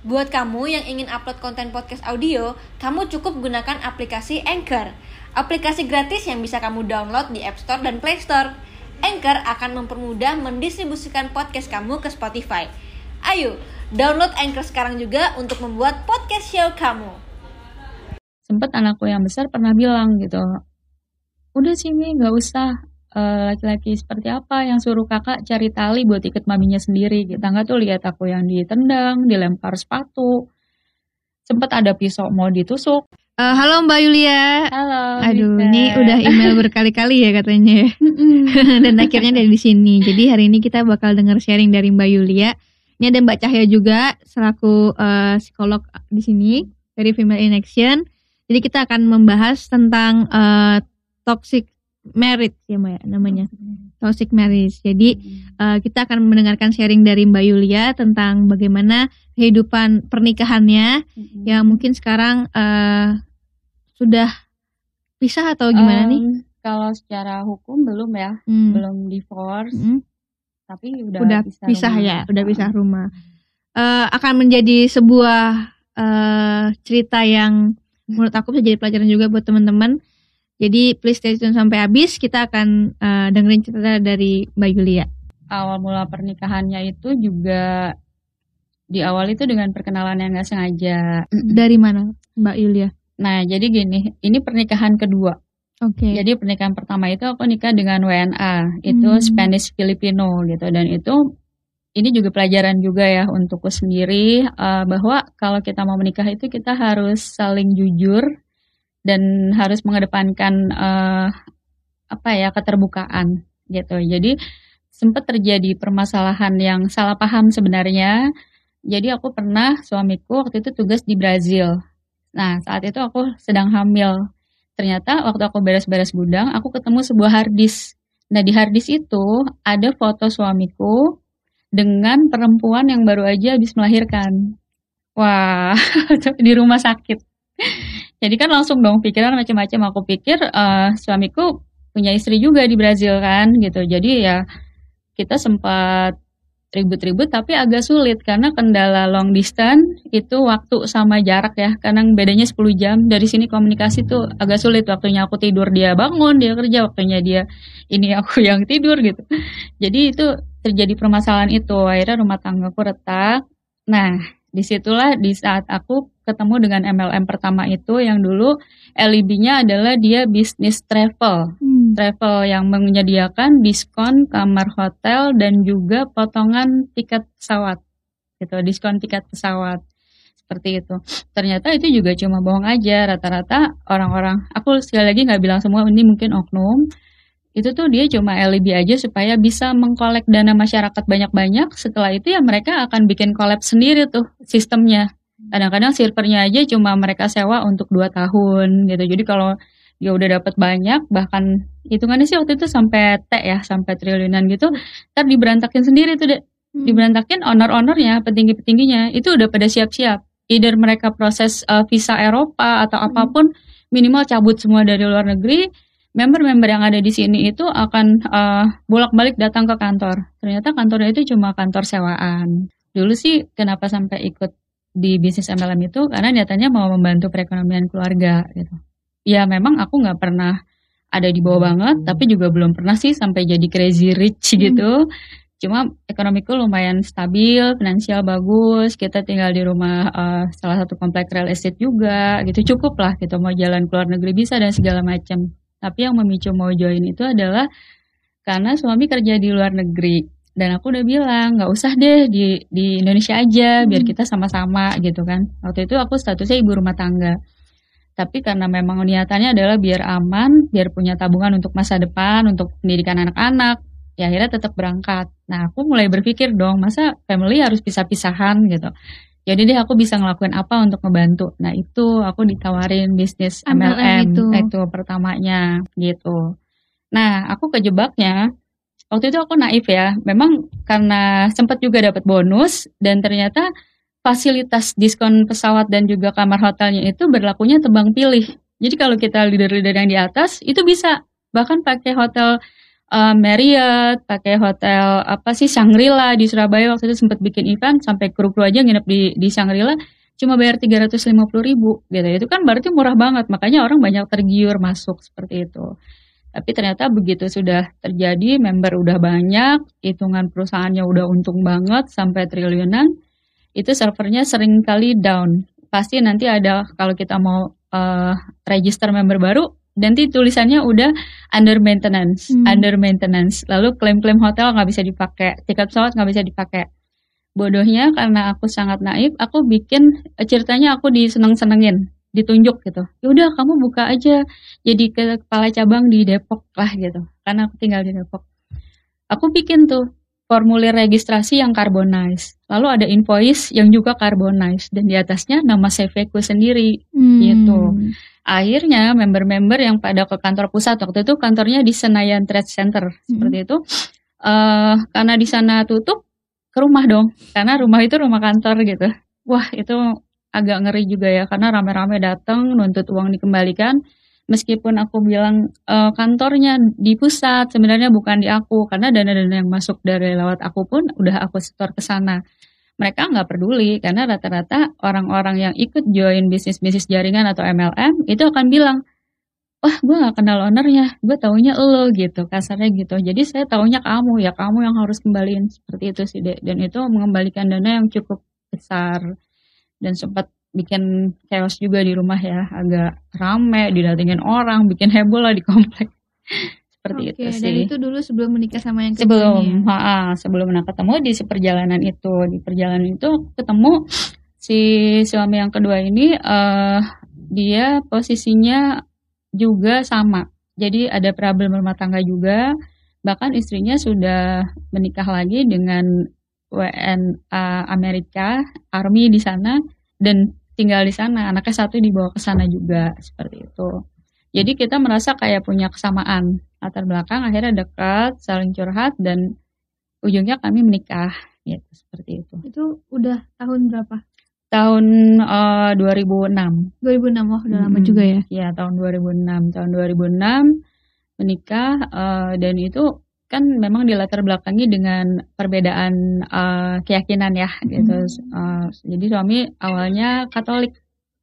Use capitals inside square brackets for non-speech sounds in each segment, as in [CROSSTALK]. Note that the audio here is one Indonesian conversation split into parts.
Buat kamu yang ingin upload konten podcast audio, kamu cukup gunakan aplikasi Anchor. Aplikasi gratis yang bisa kamu download di App Store dan Play Store. Anchor akan mempermudah mendistribusikan podcast kamu ke Spotify. Ayo, download Anchor sekarang juga untuk membuat podcast show kamu. Sempet anakku yang besar pernah bilang gitu, udah sini nggak usah eh, laki-laki seperti apa yang suruh kakak cari tali buat ikat maminya sendiri. Kita nggak tuh lihat aku yang ditendang, dilempar sepatu. Sempet ada pisau mau ditusuk. Eh, halo Mbak Yulia. Halo. Aduh, Rika. ini udah email berkali-kali ya katanya ya. [LAUGHS] Dan akhirnya dari sini. Jadi hari ini kita bakal denger sharing dari Mbak Yulia. Ini ada Mbak Cahya juga selaku eh, psikolog di sini dari Female in Action. Jadi kita akan membahas tentang eh, toxic marriage ya Mbak ya, namanya. Toxic marriage. Jadi eh, kita akan mendengarkan sharing dari Mbak Yulia tentang bagaimana kehidupan pernikahannya Mm-mm. yang mungkin sekarang eh, sudah pisah atau gimana nih? Em, Kalau secara hukum belum ya, Hmm. belum divorce, Hmm. tapi udah, Udah pisah, pisah rumah. ya, udah pisah rumah. Eh, akan menjadi sebuah eh, cerita yang menurut aku bisa jadi pelajaran juga buat teman-teman. Jadi please stay tune sampai habis. Kita akan eh, dengerin cerita dari Mbak Yulia. Awal mula pernikahannya itu juga di awal itu dengan perkenalan yang nggak sengaja. Dari mana Mbak Yulia? Nah, jadi gini, ini pernikahan kedua. Oke. Jadi pernikahan pertama itu aku nikah dengan WNA, itu Hmm. Spanish Filipino gitu dan itu ini juga pelajaran juga ya untukku sendiri eh, bahwa kalau kita mau menikah itu kita harus saling jujur dan harus mengedepankan eh, apa ya keterbukaan gitu. Jadi sempat terjadi permasalahan yang salah paham sebenarnya. Jadi aku pernah suamiku waktu itu tugas di Brazil. Nah, saat itu aku sedang hamil ternyata waktu aku beres-beres gudang, aku ketemu sebuah harddisk. Nah, di harddisk itu ada foto suamiku dengan perempuan yang baru aja habis melahirkan. Wah, [LAUGHS] di rumah sakit. Jadi kan langsung dong pikiran macam-macam. Aku pikir eh, suamiku punya istri juga di Brazil kan gitu. Jadi ya kita sempat ribut-ribut tapi agak sulit karena kendala long distance itu waktu sama jarak ya. Karena bedanya 10 jam. Dari sini komunikasi tuh agak sulit. Waktunya aku tidur dia bangun dia kerja. Waktunya dia ini aku [LAUGHS] yang tidur gitu. Jadi itu terjadi permasalahan itu. Akhirnya rumah tanggaku retak. Nah di situlah di saat aku ketemu dengan MLM pertama itu yang dulu LIB-nya adalah dia bisnis travel. Hmm. travel yang menyediakan diskon kamar hotel dan juga potongan tiket pesawat. Gitu diskon tiket pesawat. Seperti itu. Ternyata itu juga cuma bohong aja. Rata-rata orang-orang aku sekali lagi nggak bilang semua ini mungkin oknum. Itu tuh dia cuma alibi aja supaya bisa mengkolek dana masyarakat banyak-banyak. Setelah itu ya mereka akan bikin collab sendiri tuh sistemnya kadang-kadang servernya aja cuma mereka sewa untuk dua tahun gitu. Jadi kalau dia udah dapat banyak bahkan hitungannya sih waktu itu sampai T ya sampai triliunan gitu ntar diberantakin sendiri tuh deh Hmm. diberantakin honor-honornya petinggi-petingginya itu udah pada siap-siap. Either mereka proses uh, visa Eropa atau apa pun minimal cabut semua dari luar negeri member-member yang ada di sini itu akan uh, bolak-balik datang ke kantor. Ternyata kantornya itu cuma kantor sewaan. Dulu sih kenapa sampai ikut di bisnis MLM itu karena nyatanya mau membantu perekonomian keluarga gitu. Ya memang aku nggak pernah ada di bawah banget tapi juga belum pernah sih sampai jadi crazy rich gitu. Cuma ekonomiku lumayan stabil finansial bagus kita tinggal di rumah eh, salah satu komplek real estate juga gitu. Cukup lah gitu mau jalan ke luar negeri bisa dan segala macam. Tapi yang memicu mau join itu adalah karena suami kerja di luar negeri dan aku udah bilang nggak usah deh di di Indonesia aja biar Hmm. kita sama-sama gitu kan. Waktu itu aku statusnya ibu rumah tangga. Tapi karena memang niatannya adalah biar aman biar punya tabungan untuk masa depan untuk pendidikan anak-anak ya akhirnya tetap berangkat. Nah aku mulai berpikir dong masa family harus pisah-pisahan? Gitu. Jadi deh aku bisa ngelakuin apa untuk ngebantu? Nah itu aku ditawarin bisnis MLM MLM, itu. itu pertamanya gitu. Nah aku kejebaknya waktu itu aku naif ya. Memang karena sempat juga dapat bonus dan ternyata fasilitas diskon pesawat dan juga kamar hotelnya itu berlakunya tebang pilih. Jadi kalau kita leader-leader yang di atas itu bisa. Bahkan pakai hotel uh, Marriott, pakai hotel apa sih Shangri-La di Surabaya waktu itu sempat bikin event sampai kru-kru aja nginep di di Shangri-La cuma bayar 350 ribu gitu. Itu kan berarti murah banget. Makanya orang banyak tergiur masuk seperti itu tapi ternyata begitu sudah terjadi member udah banyak hitungan perusahaannya udah untung banget sampai triliunan itu servernya sering kali down pasti nanti ada kalau kita mau uh, register member baru nanti tulisannya udah under maintenance, hmm. under maintenance. Lalu klaim-klaim hotel nggak bisa dipakai, tiket pesawat nggak bisa dipakai. Bodohnya karena aku sangat naif, aku bikin ceritanya aku diseneng-senengin, ditunjuk gitu. Ya udah kamu buka aja jadi ke kepala cabang di Depok lah gitu. Karena aku tinggal di Depok. Aku bikin tuh formulir registrasi yang carbonize. Lalu ada invoice yang juga carbonize dan di atasnya nama CV ku sendiri hmm. gitu. Akhirnya member-member yang pada ke kantor pusat waktu itu kantornya di Senayan Trade Center hmm. seperti itu. Uh, karena di sana tutup ke rumah dong. Karena rumah itu rumah kantor gitu. Wah, itu agak ngeri juga ya karena rame-rame datang nuntut uang dikembalikan. Meskipun aku bilang e, kantornya di pusat sebenarnya bukan di aku karena dana-dana yang masuk dari lewat aku pun udah aku setor ke sana. Mereka nggak peduli karena rata-rata orang-orang yang ikut join bisnis-bisnis jaringan atau MLM itu akan bilang wah gue gak kenal ownernya gue taunya lo gitu kasarnya gitu. Jadi saya taunya kamu ya kamu yang harus kembaliin. Seperti itu sih dek. Dan itu mengembalikan dana yang cukup besar dan sempat bikin chaos juga di rumah ya. Agak rame didatengin orang bikin heboh lah di komplek. [LAUGHS] Seperti Oke, itu sih. dan itu dulu sebelum menikah sama yang sebelum ha, ha, sebelum menikah ketemu di perjalanan itu. Di perjalanan itu ketemu si suami yang kedua ini uh, dia posisinya juga sama. Jadi ada problem rumah tangga juga. Bahkan istrinya sudah menikah lagi dengan WNA Amerika Army di sana dan tinggal di sana. Anaknya satu dibawa ke sana juga seperti itu. Jadi kita merasa kayak punya kesamaan. Latar belakang akhirnya dekat saling curhat dan ujungnya kami menikah gitu seperti itu. Itu udah tahun berapa? Tahun uh, 2006 2006 wah udah hmm, lama juga ya? Ya tahun 2006 tahun 2006 menikah uh, dan itu kan memang dilatar belakangi dengan perbedaan uh, keyakinan ya gitu. Uh, jadi suami awalnya Katolik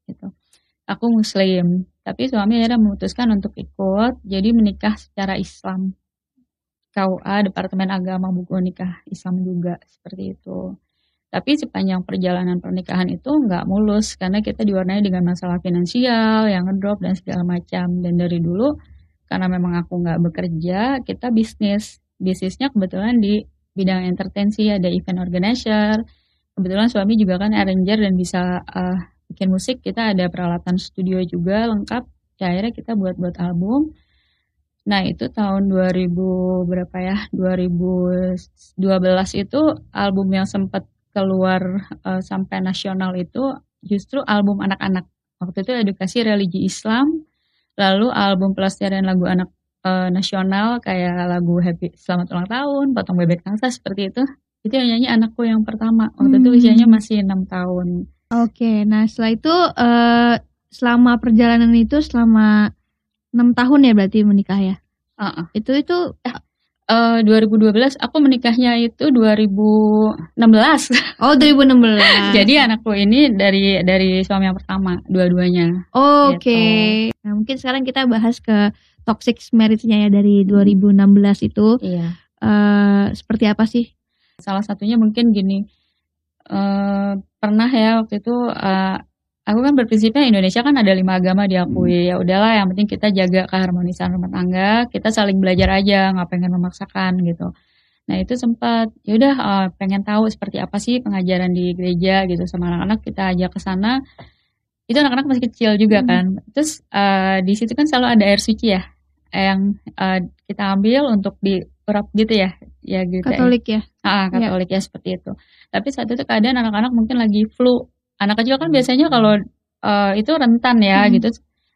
gitu. Aku Muslim, tapi suami akhirnya memutuskan untuk ikut, jadi menikah secara Islam. KUA Departemen Agama buku nikah Islam juga seperti itu. Tapi sepanjang perjalanan pernikahan itu nggak mulus karena kita diwarnai dengan masalah finansial yang ngedrop dan segala macam. Dan dari dulu karena memang aku nggak bekerja, kita bisnis. Bisnisnya kebetulan di bidang entertainment ada event organizer. Kebetulan suami juga kan arranger dan bisa uh, bikin musik. Kita ada peralatan studio juga lengkap. Ya, akhirnya kita buat-buat album. Nah itu tahun 2000 berapa ya? 2012 itu album yang sempat keluar uh, sampai nasional itu justru album anak-anak. Waktu itu edukasi religi Islam Lalu album pelestarian lagu anak e, nasional kayak lagu Happy Selamat Ulang Tahun, Potong Bebek Angsa seperti itu. Itu yang nyanyi anakku yang pertama. Waktu hmm. itu usianya masih enam tahun. Oke, nah setelah itu e, selama perjalanan itu selama enam tahun ya berarti menikah ya? Uh -uh. Itu itu eh, Uh, 2012 aku menikahnya itu 2016. [LAUGHS] Oh, 2016. Jadi anakku ini dari dari suami yang pertama, dua-duanya. Oke. Okay. Gitu. Nah, mungkin sekarang kita bahas ke toxic marriage-nya ya dari 2016 itu. Iya. Uh, seperti apa sih? Salah satunya mungkin gini. Uh, pernah ya waktu itu uh, aku kan berprinsipnya Indonesia kan ada lima agama diakui hmm. ya udahlah yang penting kita jaga keharmonisan rumah tangga kita saling belajar aja nggak pengen memaksakan gitu nah itu sempat ya udah uh, pengen tahu seperti apa sih pengajaran di gereja gitu sama anak-anak kita ajak ke sana itu anak-anak masih kecil juga hmm. kan terus uh, di situ kan selalu ada air suci ya yang uh, kita ambil untuk diurap gitu ya ya gitu Katolik ya, ya. Ah, Katolik ya. ya seperti itu tapi saat itu keadaan anak-anak mungkin lagi flu anak kecil kan biasanya kalau uh, itu rentan ya hmm. gitu.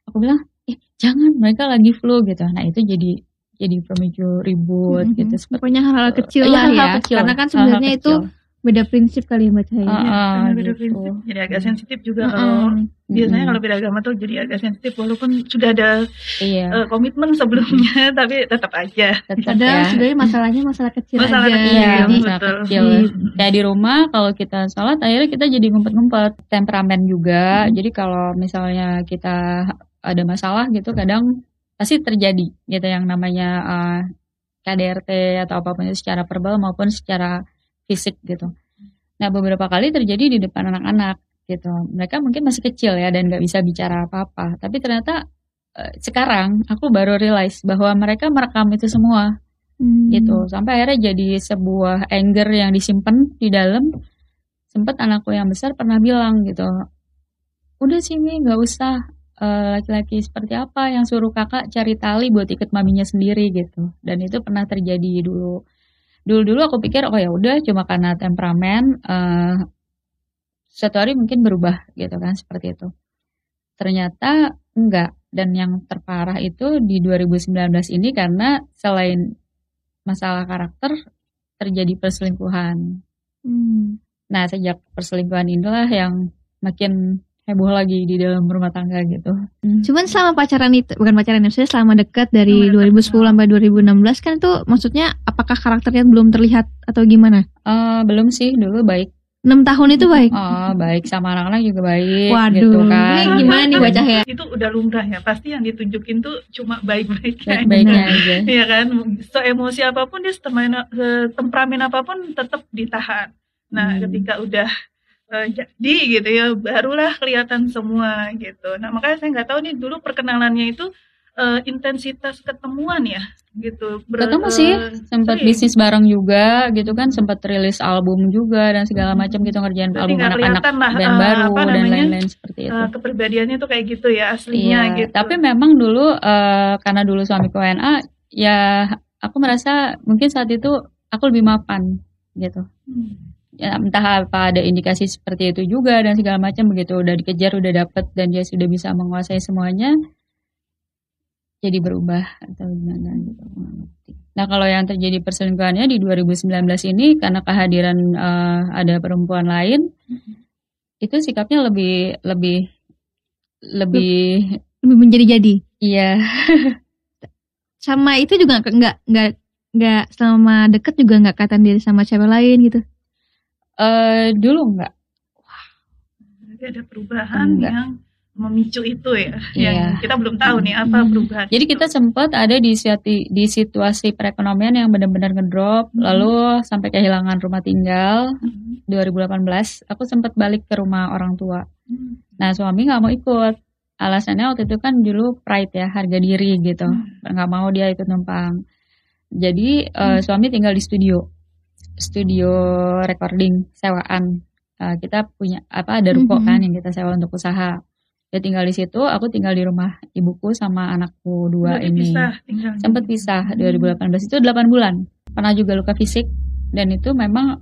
Aku bilang eh jangan mereka lagi flu gitu. Nah itu jadi jadi pemicu ribut hmm. gitu. Pokoknya hal-hal kecil uh, lah ya, hal kecil. karena kan sebenarnya itu beda prinsip kali ya Mbak Cahaya. Ah, karena beda gitu. prinsip jadi agak sensitif juga Mm-mm. kalau biasanya Mm-mm. kalau beda agama tuh jadi agak sensitif walaupun sudah ada Iya, eh, komitmen sebelumnya [LAUGHS] tapi tetap aja tetap Padahal ya. sebenarnya masalahnya masalah kecil Masalah aja. kecil, Iya, Jadi, masalah betul. kecil. Hmm. Kayak di rumah kalau kita sholat akhirnya kita jadi ngumpet-ngumpet. Temperamen juga. Hmm. Jadi kalau misalnya kita ada masalah gitu kadang pasti terjadi gitu yang namanya eh, KDRT atau apa pun itu secara verbal maupun secara fisik gitu. Nah beberapa kali terjadi di depan anak-anak gitu. Mereka mungkin masih kecil ya dan nggak bisa bicara apa-apa. Tapi ternyata eh, sekarang aku baru realize bahwa mereka merekam itu semua Hmm. gitu sampai akhirnya jadi sebuah anger yang disimpan di dalam sempet anakku yang besar pernah bilang gitu udah sih Mi nggak usah eh, laki-laki seperti apa yang suruh kakak cari tali buat ikat maminya sendiri gitu dan itu pernah terjadi dulu dulu dulu aku pikir oh ya udah cuma karena temperamen eh suatu hari mungkin berubah gitu kan seperti itu ternyata enggak dan yang terparah itu di 2019 ini karena selain masalah karakter terjadi perselingkuhan. Hmm. Nah, sejak perselingkuhan inilah yang makin heboh lagi di dalam rumah tangga gitu. Cuman selama pacaran itu bukan pacaran ya, maksudnya selama dekat dari Selama dekat, 2010 sampai 2016 kan tuh maksudnya apakah karakternya belum terlihat atau gimana? Eh, belum sih, dulu baik. 6 tahun itu baik. Oh, baik sama anak-anak juga baik Waduh, gitu kan. ini gimana nih baca ya? itu udah lumrah ya pasti yang ditunjukin tuh cuma baik-baiknya Baik-baiknya aja. Iya kan, so emosi apa pun dia temperamen apa pun tetap ditahan. Nah, Hmm. ketika udah eh, jadi gitu ya, barulah kelihatan semua gitu. Nah, makanya saya nggak tahu nih dulu perkenalannya itu eh, intensitas ketemuan ya, gitu. Ber- Ketemu sih, eh, sempat bisnis bareng juga gitu kan, sempat rilis album juga dan segala macam gitu ngerjain Berarti album anak-anak lah band eh, baru apa dan lain-lain seperti itu. eh, kepribadiannya tuh kayak gitu ya aslinya Iya, gitu. tapi memang dulu eh, karena dulu suamiku WNA, ya aku merasa mungkin saat itu aku lebih mapan gitu. Hmm. Ya, entah apa ada indikasi seperti itu juga dan segala macam begitu udah dikejar udah dapet dan dia sudah bisa menguasai semuanya jadi berubah atau gimana gitu. Nah kalau yang terjadi perselingkuhannya di 2019 ini karena kehadiran eh, ada perempuan lain itu sikapnya lebih lebih lebih Lebih menjadi-jadi. iya [LAUGHS] Sama itu juga nggak nggak nggak nggak selama deket juga nggak katan diri sama cewek lain gitu. Eh dulu enggak Jadi ada perubahan Enggak. yang memicu itu ya, Iya. yang kita belum tahu nih apa Hmm. perubahan. Jadi itu. kita sempat ada di situasi, di situasi perekonomian yang benar-benar ngedrop, Hmm. lalu sampai kehilangan rumah tinggal Hmm. 2018. Aku sempat balik ke rumah orang tua. Hmm. Nah suami nggak mau ikut. Alasannya waktu itu kan dulu pride ya, harga diri gitu. Hmm. Nggak mau dia ikut numpang. Jadi eh, suami tinggal di studio, studio recording sewaan. Eh, kita punya apa ada ruko Mhm. kan yang kita sewa untuk usaha. Dia tinggal di situ, aku tinggal di rumah ibuku sama anakku dua Berarti ini. pisah. Sempat pisah 2018 itu 8 bulan. Pernah juga luka fisik dan itu memang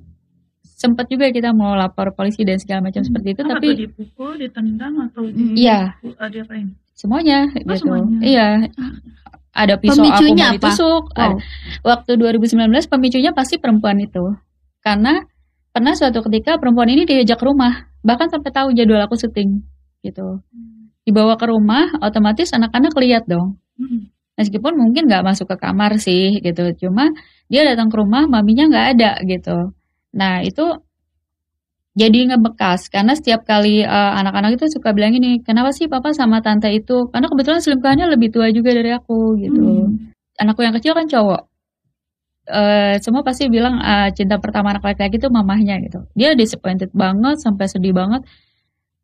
sempat juga kita mau lapor polisi dan segala macam seperti itu Apa tapi tuh dipukul, ditendang atau di Iya. ada apa ini? semuanya Oh, gitu. semuanya. Iya. Ada pisau aku Pemicunya mau apa? ditusuk. Wow. Ada- Waktu 2019 pemicunya pasti perempuan itu. Karena pernah suatu ketika perempuan ini diajak ke rumah, bahkan sampai tahu jadwal aku syuting gitu. Dibawa ke rumah, otomatis anak-anak lihat dong. Hmm. Meskipun mungkin nggak masuk ke kamar sih gitu, cuma dia datang ke rumah, maminya nggak ada gitu. Nah itu jadi ngebekas karena setiap kali eh, anak-anak itu suka bilang ini, kenapa sih papa sama tante itu? Karena kebetulan selingkuhannya lebih tua juga dari aku gitu. Hmm. Anakku yang kecil kan cowok. Eh, semua pasti bilang eh, cinta pertama anak laki-laki itu mamahnya gitu. Dia disappointed banget sampai sedih banget.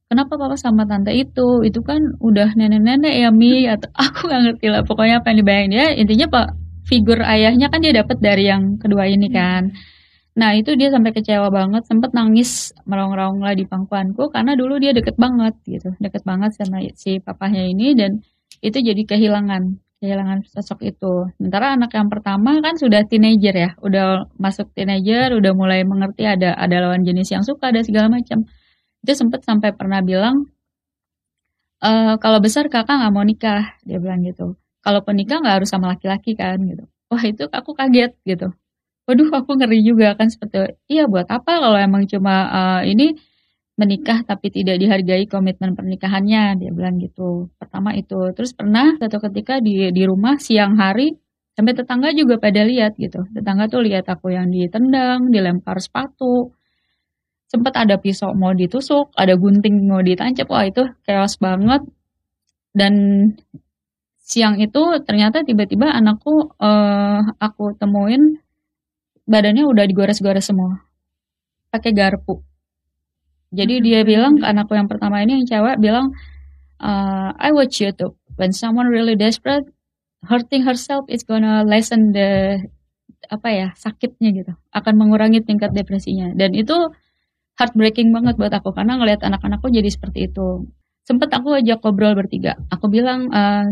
Kenapa papa sama tante itu? Itu kan udah nenek-nenek ya Mi [LAUGHS] atau aku nggak ngerti lah pokoknya apa yang dibayangin dia. Intinya pak figur ayahnya kan dia dapat dari yang kedua ini kan. Nah itu dia sampai kecewa banget, sempet nangis meraung-raung lah di pangkuanku karena dulu dia deket banget gitu, deket banget sama si papahnya ini dan itu jadi kehilangan, kehilangan sosok itu. Sementara anak yang pertama kan sudah teenager ya, udah masuk teenager, udah mulai mengerti ada ada lawan jenis yang suka ada segala macam. Itu sempet sampai pernah bilang e, kalau besar kakak nggak mau nikah, dia bilang gitu. Kalaupun nikah nggak harus sama laki-laki kan gitu. Wah itu aku kaget gitu waduh aku ngeri juga kan seperti iya buat apa kalau emang cuma uh, ini menikah tapi tidak dihargai komitmen pernikahannya? Dia bilang gitu. Pertama itu. Terus pernah satu ketika di di rumah siang hari sampai tetangga juga pada lihat gitu. Tetangga tuh lihat aku yang ditendang dilempar sepatu. Sempat ada pisau mau ditusuk ada gunting mau ditancap. Wah itu chaos banget. Dan siang itu ternyata tiba-tiba anakku uh, aku temuin badannya udah digores-gores semua. Pakai garpu. Jadi dia hmm. bilang ke anakku yang pertama ini yang cewek bilang uh, I watch YouTube. When someone really desperate hurting herself is gonna lessen the apa ya sakitnya gitu. Akan mengurangi tingkat depresinya. Dan itu heartbreaking banget buat aku karena ngelihat anak-anakku jadi seperti itu. Sempet aku ajak ngobrol bertiga. Aku bilang uh,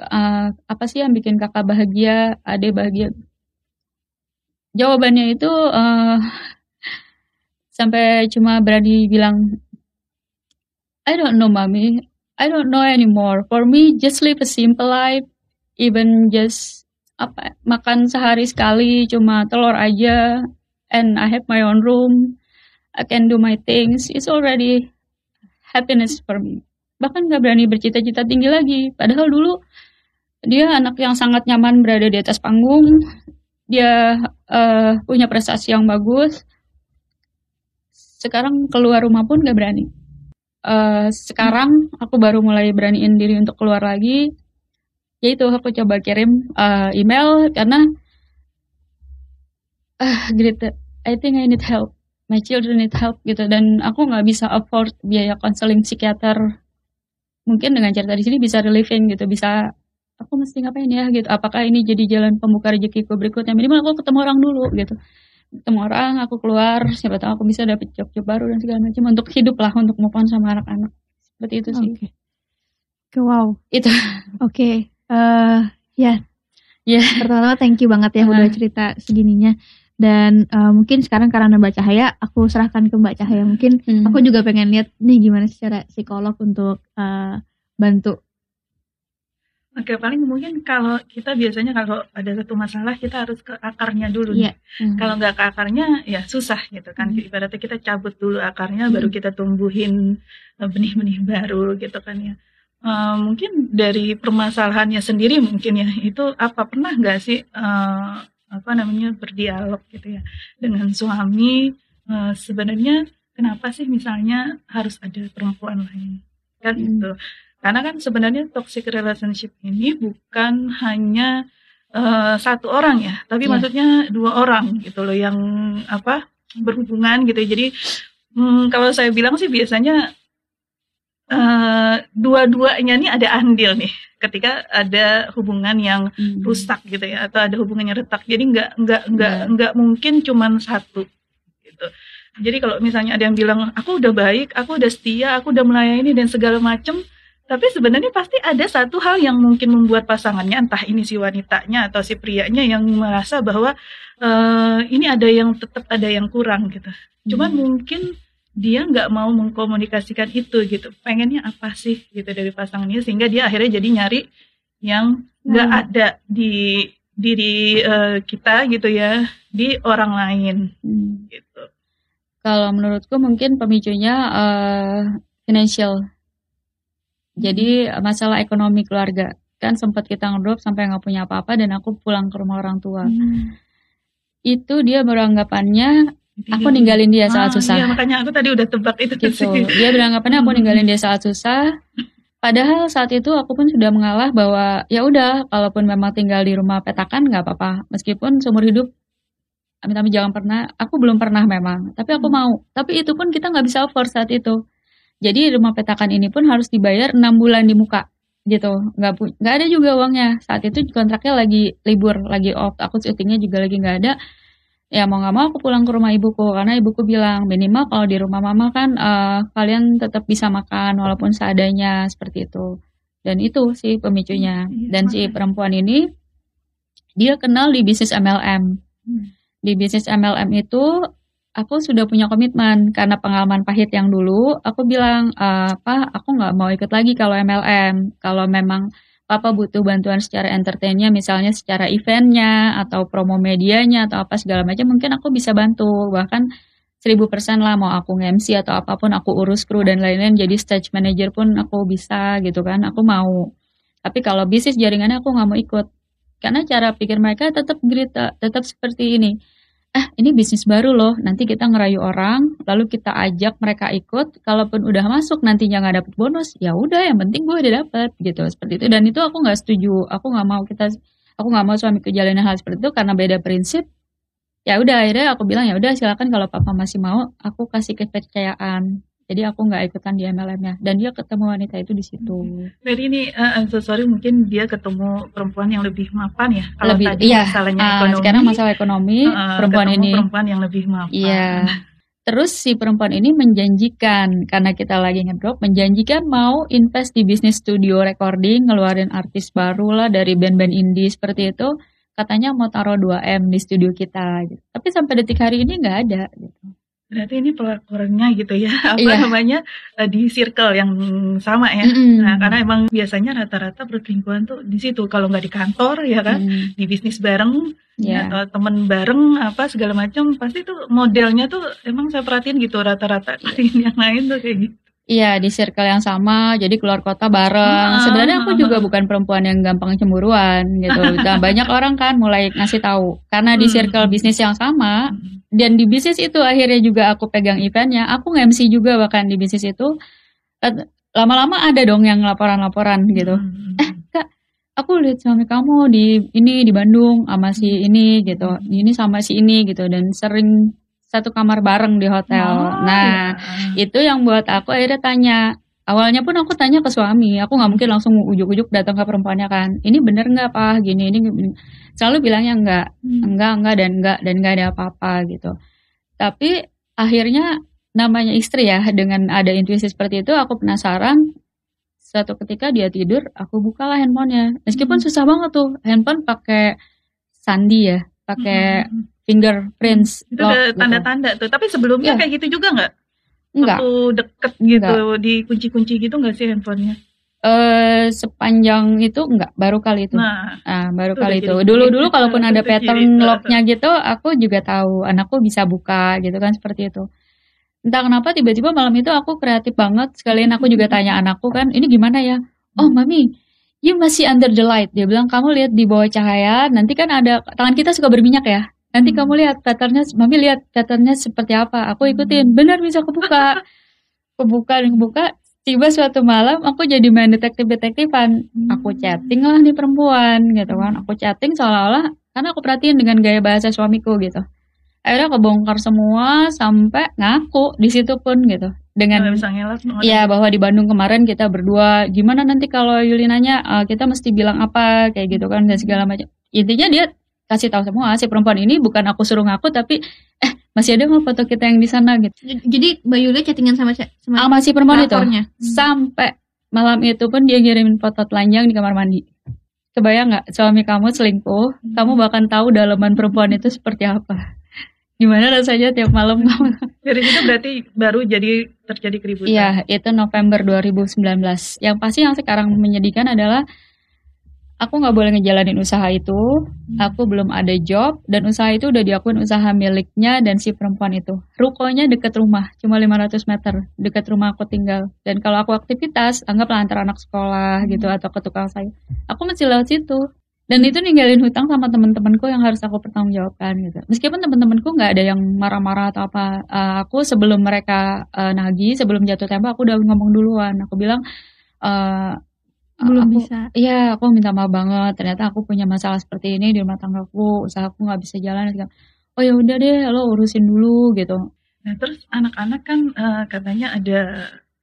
uh, apa sih yang bikin kakak bahagia, ade bahagia? Jawabannya itu uh, sampai cuma berani bilang, I don't know mommy, I don't know anymore. For me, just live a simple life, even just apa makan sehari sekali cuma telur aja, and I have my own room, I can do my things. It's already happiness for me bahkan nggak berani bercita-cita tinggi lagi. Padahal dulu dia anak yang sangat nyaman berada di atas panggung. Dia uh, punya prestasi yang bagus. Sekarang keluar rumah pun nggak berani. Uh, sekarang aku baru mulai beraniin diri untuk keluar lagi. Yaitu aku coba kirim uh, email karena uh, Greta, I think I need help. My children need help gitu dan aku nggak bisa afford biaya konseling psikiater mungkin dengan cerita di sini bisa relieving gitu bisa aku mesti ngapain ya gitu apakah ini jadi jalan pembuka rezekiku berikutnya minimal aku ketemu orang dulu gitu ketemu orang aku keluar siapa tahu aku bisa dapet job-job baru dan segala macam untuk hidup lah untuk move on sama anak-anak seperti itu sih okay. wow itu oke okay. uh, ya ya yeah. pertama thank you banget ya uh. udah cerita segininya dan uh, mungkin sekarang karena Mbak Cahaya aku serahkan ke Mbak Cahaya mungkin hmm. aku juga pengen lihat nih gimana secara psikolog untuk uh, bantu Oke, paling mungkin kalau kita biasanya kalau ada satu masalah kita harus ke akarnya dulu. Yeah. Hmm. Kalau nggak ke akarnya ya susah gitu kan. Hmm. Ibaratnya kita cabut dulu akarnya, hmm. baru kita tumbuhin eh, benih-benih baru gitu kan ya. Uh, mungkin dari permasalahannya sendiri mungkin ya itu apa pernah nggak sih uh, apa namanya berdialog gitu ya dengan suami uh, sebenarnya kenapa sih misalnya harus ada perempuan lain kan hmm. itu karena kan sebenarnya toxic relationship ini bukan hanya uh, satu orang ya tapi yeah. maksudnya dua orang gitu loh yang apa berhubungan gitu jadi hmm, kalau saya bilang sih biasanya uh, dua-duanya nih ada andil nih ketika ada hubungan yang hmm. rusak gitu ya atau ada hubungan yang retak jadi nggak nggak nggak yeah. nggak mungkin cuman satu gitu jadi kalau misalnya ada yang bilang aku udah baik aku udah setia aku udah melayani dan segala macem tapi sebenarnya pasti ada satu hal yang mungkin membuat pasangannya entah ini si wanitanya atau si prianya yang merasa bahwa uh, ini ada yang tetap ada yang kurang gitu cuman hmm. mungkin dia nggak mau mengkomunikasikan itu gitu pengennya apa sih gitu dari pasangannya sehingga dia akhirnya jadi nyari yang nggak hmm. ada di diri uh, kita gitu ya di orang lain hmm. gitu kalau menurutku mungkin pemicunya uh, financial jadi masalah ekonomi keluarga kan sempat kita ngedrop sampai nggak punya apa-apa dan aku pulang ke rumah orang tua hmm. itu dia beranggapannya aku ninggalin dia saat ah, susah. Iya, makanya aku tadi udah tebak itu gitu. Sih. Dia beranggapannya aku ninggalin dia saat susah. Padahal saat itu aku pun sudah mengalah bahwa ya udah, kalaupun memang tinggal di rumah petakan nggak apa-apa. Meskipun seumur hidup amit-amit jangan pernah. Aku belum pernah memang, tapi aku hmm. mau. Tapi itu pun kita nggak bisa afford saat itu. Jadi rumah petakan ini pun harus dibayar enam bulan di muka gitu. Nggak nggak ada juga uangnya. Saat itu kontraknya lagi libur lagi off. Aku syutingnya juga lagi nggak ada. Ya mau nggak mau aku pulang ke rumah ibuku karena ibuku bilang minimal kalau di rumah mama kan uh, kalian tetap bisa makan walaupun seadanya seperti itu. Dan itu sih pemicunya. Iya, dan si perempuan ini dia kenal di bisnis MLM hmm. di bisnis MLM itu aku sudah punya komitmen. Karena pengalaman pahit yang dulu aku bilang uh, apa aku nggak mau ikut lagi kalau MLM kalau memang papa butuh bantuan secara entertainnya misalnya secara eventnya atau promo medianya atau apa segala macam mungkin aku bisa bantu. Bahkan seribu persen lah mau aku nge-MC atau apa pun aku urus kru dan lain-lain jadi stage manager pun aku bisa gitu kan. Aku mau. Tapi kalau bisnis jaringannya aku nggak mau ikut. Karena cara pikir mereka tetap gerita tetap seperti ini ah ini bisnis baru loh nanti kita ngerayu orang lalu kita ajak mereka ikut kalaupun udah masuk nantinya nggak dapet bonus ya udah yang penting gue udah dapet gitu seperti itu. Dan itu aku nggak setuju aku nggak mau kita aku nggak mau suami kejalanan hal seperti itu karena beda prinsip. Ya udah akhirnya aku bilang ya udah silakan kalau papa masih mau aku kasih kepercayaan jadi aku nggak ikutan di MLM-nya dan dia ketemu wanita itu di situ. Jadi ini uh, so sorry mungkin dia ketemu perempuan yang lebih mapan ya. Kalau lebih, tadi iya, masalahnya uh, ekonomi. Sekarang masalah ekonomi uh, perempuan ini perempuan yang lebih mapan. Iya. Terus si perempuan ini menjanjikan karena kita lagi ngedrop menjanjikan mau invest di bisnis studio recording, ngeluarin artis baru lah dari band-band indie seperti itu. Katanya mau taruh 2M di studio kita gitu. Tapi sampai detik hari ini nggak ada gitu. Berarti ini pelakuannya gitu ya, [LAUGHS] apa iya. namanya uh, di circle yang sama ya. Mm -hmm. Nah, karena emang biasanya rata-rata perselingkuhan tuh di situ. Kalau nggak di kantor ya kan, mm. di bisnis bareng yeah. atau temen bareng apa segala macam, pasti tuh modelnya tuh emang saya perhatiin gitu rata-rata [LAUGHS] yang lain tuh kayak gitu. Iya di circle yang sama, jadi keluar kota bareng. Ah, Sebenarnya aku juga bukan perempuan yang gampang cemburuan gitu. [LAUGHS] Dan banyak orang kan mulai ngasih tahu karena di hmm. circle bisnis yang sama hmm. dan di bisnis itu akhirnya juga aku pegang eventnya. Aku nge-MC juga bahkan di bisnis itu. Lama-lama ada dong yang laporan-laporan gitu. Hmm, eh kak, aku lihat suami kamu di ini di Bandung sama si ini gitu. Ini sama si ini gitu dan sering satu kamar bareng di hotel. Oh, nah, ya. itu yang buat aku akhirnya tanya. Awalnya pun aku tanya ke suami, aku nggak mungkin langsung ujuk-ujuk datang ke perempuannya kan. Ini bener nggak pak? Gini ini, selalu bilangnya enggak, hmm. enggak, enggak dan enggak dan enggak ada apa-apa gitu. Tapi akhirnya namanya istri ya dengan ada intuisi seperti itu, aku penasaran. Suatu ketika dia tidur, aku bukalah handphonenya. Meskipun hmm. susah banget tuh, handphone pakai sandi ya, pakai hmm fingerprints itu ada gitu. tanda-tanda gitu. tuh tapi sebelumnya yeah. kayak gitu juga nggak Enggak. Waktu deket gitu enggak. di kunci-kunci gitu nggak sih handphonenya? Eh sepanjang itu enggak baru kali itu. Nah, nah baru kali itu. Dulu-dulu kalaupun ada pattern locknya gitu, aku juga tahu anakku bisa buka gitu kan seperti itu. Entah kenapa tiba-tiba malam itu aku kreatif banget. Sekalian aku juga tanya [LAUGHS] anakku kan, ini gimana ya? Oh mami, you masih under the light. Dia bilang kamu lihat di bawah cahaya. Nanti kan ada tangan kita suka berminyak ya. Nanti hmm. kamu lihat patternnya, mami lihat patternnya seperti apa. Aku ikutin, hmm. benar bisa kebuka. [LAUGHS] kebuka dan kebuka. Tiba suatu malam aku jadi main detektif-detektifan. Hmm. Aku chatting lah nih perempuan gitu kan. Aku chatting seolah-olah karena aku perhatiin dengan gaya bahasa suamiku gitu. Akhirnya kebongkar semua sampai ngaku di situ pun gitu. Dengan Iya bahwa di Bandung kemarin kita berdua gimana nanti kalau Yulinanya uh, kita mesti bilang apa kayak gitu kan dan segala macam. Intinya dia kasih tahu semua si perempuan ini bukan aku suruh ngaku tapi eh masih ada nggak foto kita yang di sana gitu. Jadi Mbak Yulia chattingan sama sama ah, masih perempuan itu hmm. sampai malam itu pun dia ngirimin foto telanjang di kamar mandi. Kebayang nggak suami kamu selingkuh, hmm. kamu bahkan tahu dalaman perempuan itu seperti apa. Gimana rasanya tiap malam kamu? Dari itu berarti baru jadi terjadi keributan. Iya, itu November 2019. Yang pasti yang sekarang menyedihkan adalah aku nggak boleh ngejalanin usaha itu, hmm. aku belum ada job, dan usaha itu udah diakuin usaha miliknya dan si perempuan itu. Rukonya deket rumah, cuma 500 meter, deket rumah aku tinggal. Dan kalau aku aktivitas, anggaplah antar anak sekolah gitu atau ke tukang sayur, aku masih lewat situ. Dan itu ninggalin hutang sama teman-temanku yang harus aku pertanggungjawabkan gitu. Meskipun teman-temanku nggak ada yang marah-marah atau apa, uh, aku sebelum mereka uh, nagih, sebelum jatuh tempo, aku udah ngomong duluan. Aku bilang, uh, belum aku, bisa. Iya, aku minta maaf banget. Ternyata aku punya masalah seperti ini di rumah tanggaku, usahaku nggak bisa jalan. Oh ya udah deh, lo urusin dulu gitu. Nah terus anak-anak kan uh, katanya ada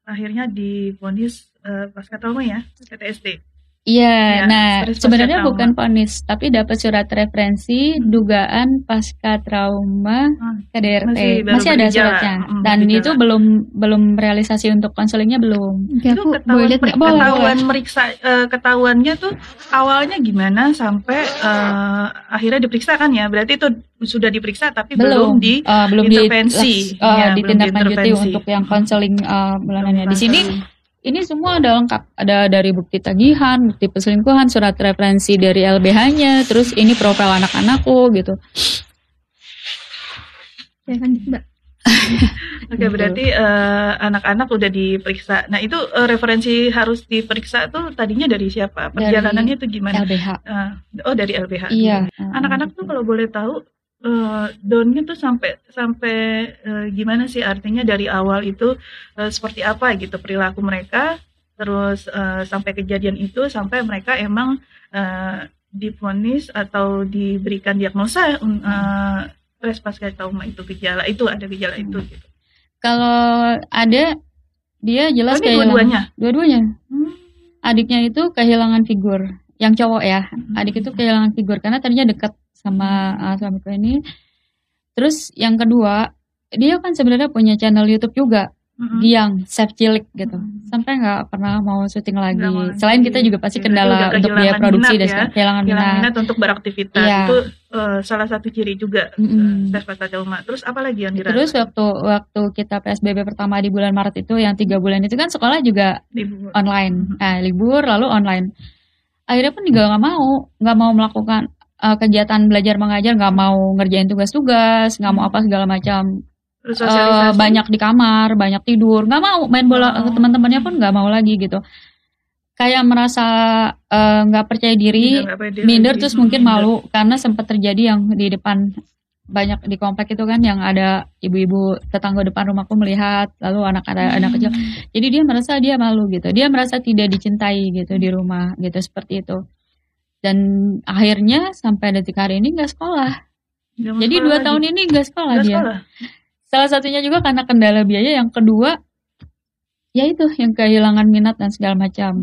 akhirnya divonis uh, pasca trauma ya, PTSD. Iya, ya, nah sebenarnya bukan ponis, tapi dapat surat referensi hmm. dugaan pasca trauma hmm. KDRT. Masih, Masih ada suratnya. Hmm, Dan berbicara. itu belum belum realisasi untuk konselingnya belum. Oke, itu ketahuan, boleh, ketahuan meriksa uh, ketahuannya tuh awalnya gimana sampai uh, akhirnya diperiksa kan ya? Berarti itu sudah diperiksa tapi belum, belum di uh, belum intervensi. Di, uh, ya, ditindaklanjuti untuk yang konseling uh, bulanannya. Di sini ini semua ada lengkap. Ada dari bukti tagihan, bukti perselingkuhan, surat referensi dari LBH-nya, terus ini profil anak-anakku gitu. Ya kan Mbak. [LAUGHS] Oke, berarti eh, anak-anak udah diperiksa. Nah, itu eh, referensi harus diperiksa tuh tadinya dari siapa? Perjalanannya itu gimana? LBH. Eh, oh, dari LBH. Iya. Anak-anak tuh kalau boleh tahu eh downnya tuh sampai sampai eh, gimana sih artinya dari awal itu eh, seperti apa gitu perilaku mereka terus eh, sampai kejadian itu sampai mereka emang eh, diponis atau diberikan diagnosa eh, stres pasca trauma itu gejala itu ada gejala itu gitu. Kalau ada dia Oh, jelas ini kehilangan dua-duanya. dua-duanya. Hmm. Adiknya itu kehilangan figur. Yang cowok ya. Adik itu kehilangan figur karena tadinya dekat sama uh, suamiku ini. Terus yang kedua, dia kan sebenarnya punya channel YouTube juga, Mm-mm. Giang, Chef Cilik gitu. Sampai nggak pernah mau syuting lagi. Selain kita juga pasti Berarti kendala untuk biaya kehilangan produksi minat dan ya. kehilangan Hilang minat. minat untuk beraktivitas Iya. itu eh, salah satu ciri juga pasca trauma. Terus apa lagi yang dirasakan? Terus waktu waktu kita PSBB pertama di bulan Maret itu yang tiga bulan itu kan sekolah juga Ibu- online, nah, libur lalu online. Akhirnya pun juga nggak mau, nggak mau melakukan uh, kegiatan belajar mengajar, nggak mau ngerjain tugas-tugas, nggak mau apa segala macam. Eh, sosialisasi? banyak di kamar, banyak tidur, nggak mau main bola Oh. ke teman-temannya pun nggak mau lagi gitu. Kayak merasa eh, nggak percaya diri, minder terus mungkin Minder. malu karena sempat terjadi yang di depan banyak di komplek itu kan yang ada ibu-ibu tetangga depan rumahku melihat lalu anak ada anak kecil jadi dia merasa dia malu gitu dia merasa tidak dicintai gitu di rumah gitu seperti itu dan akhirnya sampai detik hari ini nggak sekolah. Mau jadi sekolah dua lagi. tahun ini nggak sekolah Nggak dia. sekolah. salah satunya juga karena kendala biaya yang kedua ya itu yang kehilangan minat dan segala macam.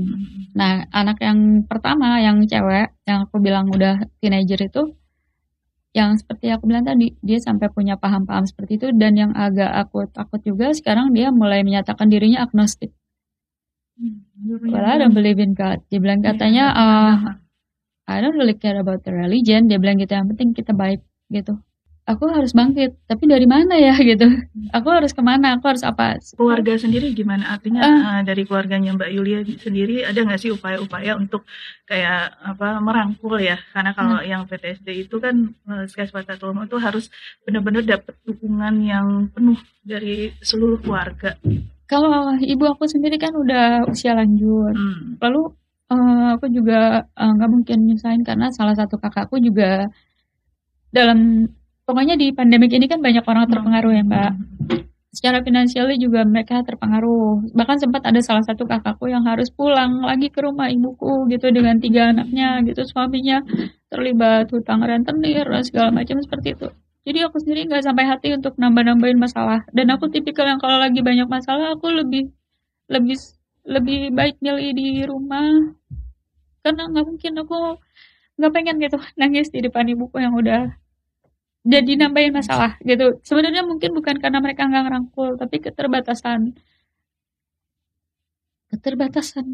Nah, anak yang pertama, yang cewek, yang aku bilang udah teenager itu, yang seperti aku bilang tadi, dia sampai punya paham-paham seperti itu, dan yang agak aku takut juga, sekarang dia mulai menyatakan dirinya agnostik. Well, I don't believe in God. Dia bilang katanya, Iya, uh, I don't really care about the religion. Dia bilang gitu, yang penting kita baik gitu. Aku harus bangkit, tapi dari mana ya [LAUGHS] gitu? Aku harus ke mana? Aku harus apa? keluarga sendiri gimana artinya eh, dari keluarganya Mbak Yulia sendiri ada nggak sih upaya-upaya untuk kayak apa merangkul ya karena kalau Hmm. yang PTSD itu kan eh, pasca trauma itu harus benar-benar dapat dukungan yang penuh dari seluruh keluarga. Kalau ibu aku sendiri kan udah usia lanjut, Hmm. lalu eh, aku juga eh, nggak mungkin nyusahin karena salah satu kakakku juga dalam pokoknya di pandemik ini kan banyak orang terpengaruh ya mbak. Secara finansialnya juga mereka terpengaruh. Bahkan sempat ada salah satu kakakku yang harus pulang lagi ke rumah ibuku gitu dengan tiga anaknya gitu suaminya terlibat hutang rentenir dan segala macam seperti itu. Jadi aku sendiri nggak sampai hati untuk nambah-nambahin masalah. Dan aku tipikal yang kalau lagi banyak masalah aku lebih lebih lebih baik milih di rumah. Karena nggak mungkin aku nggak pengen gitu nangis di depan ibuku yang udah jadi nambahin masalah gitu. Sebenarnya mungkin bukan karena mereka nggak ngerangkul tapi keterbatasan. Keterbatasan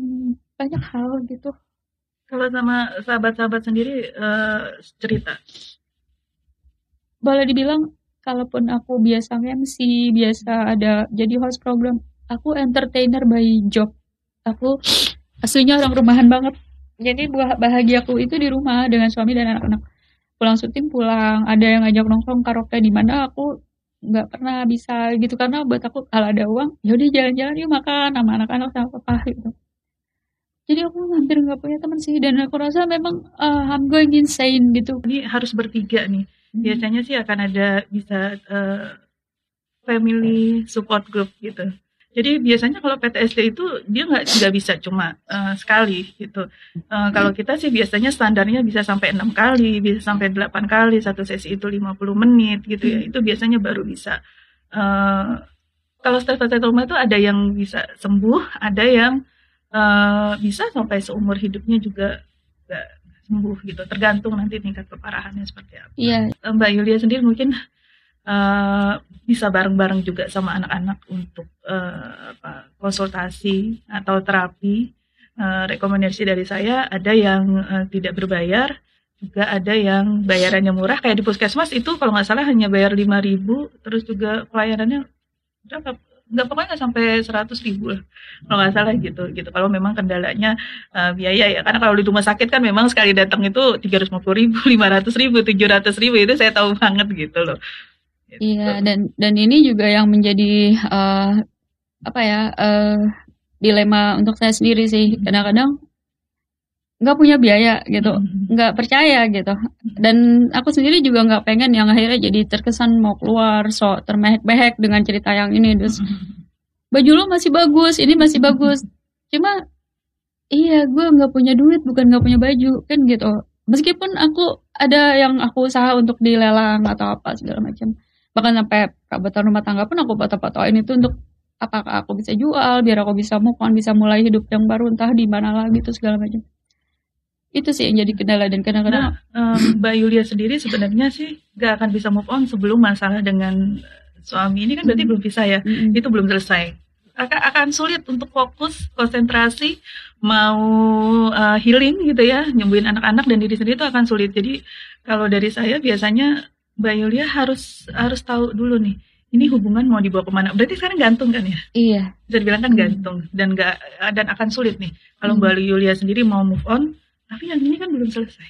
banyak hal gitu. Kalau sama sahabat-sahabat sendiri eh, cerita. boleh dibilang kalaupun aku biasa MC biasa ada jadi host program aku entertainer by job aku aslinya orang rumahan banget. Jadi buah bahagiaku itu di rumah dengan suami dan anak-anak. Pulang syuting pulang ada yang ngajak nongkrong karaoke di mana aku nggak pernah bisa gitu. Karena buat aku kalau ada uang yaudah jalan-jalan yuk makan sama anak-anak sama papa gitu. Jadi aku hampir nggak punya teman sih. Dan aku rasa memang uh, I'm going insane gitu. Ini harus bertiga nih. Biasanya sih akan ada bisa eh, family support group gitu. Jadi biasanya kalau PTSD itu dia nggak nggak bisa cuma eh, sekali gitu. Eh, kalau kita sih biasanya standarnya bisa sampai enam kali, bisa sampai delapan kali satu sesi itu 50 menit gitu ya. Itu biasanya baru bisa. Eh, kalau trauma itu ada yang bisa sembuh, ada yang eh, bisa sampai seumur hidupnya juga nggak sembuh gitu. Tergantung nanti tingkat keparahannya seperti apa. iya Mbak Yulia sendiri mungkin eh, bisa bareng-bareng juga sama anak-anak untuk apa, konsultasi atau terapi. Eh, rekomendasi dari saya ada yang eh, tidak berbayar, juga ada yang bayarannya murah. Kayak di puskesmas itu kalau nggak salah hanya bayar 5.000, terus juga pelayanannya nggak pokoknya nggak sampai seratus ribu lah kalau nggak salah gitu gitu kalau memang kendalanya uh, biaya ya karena kalau di rumah sakit kan memang sekali datang itu tiga ratus lima puluh ribu lima ratus ribu tujuh ratus ribu itu saya tahu banget gitu loh. Iya dan dan ini juga yang menjadi uh, apa ya uh, dilema untuk saya sendiri sih. Kadang-kadang nggak punya biaya gitu hmm. nggak percaya gitu. Dan aku sendiri juga nggak pengen yang akhirnya jadi terkesan mau keluar so termehek-mehek dengan cerita yang ini. Terus baju lo masih bagus ini masih bagus. Cuma iya gue nggak punya duit bukan nggak punya baju kan gitu. Meskipun aku ada yang aku usaha untuk dilelang atau apa segala macam bahkan sampai perabotan rumah tangga pun aku foto-fotoin itu untuk apakah aku bisa jual biar aku bisa move on bisa mulai hidup yang baru entah di mana lagi itu segala macam. Itu sih yang jadi kendala dan kadang-kadang nah, um, Mbak Yulia sendiri sebenarnya sih gak akan bisa move on sebelum masalah dengan suami. Ini kan berarti mm. belum bisa ya? Mm. itu belum selesai. Akan akan sulit untuk fokus konsentrasi mau uh, healing gitu ya nyembuhin anak-anak dan diri sendiri itu akan sulit. Jadi kalau dari saya biasanya Mbak Yulia harus harus tahu dulu nih ini hubungan mau dibawa ke mana? Berarti sekarang gantung kan ya? Iya. Bisa dibilang kan gantung dan gak dan akan sulit nih. Kalau Mbak Yulia sendiri mau move on tapi yang ini kan belum selesai.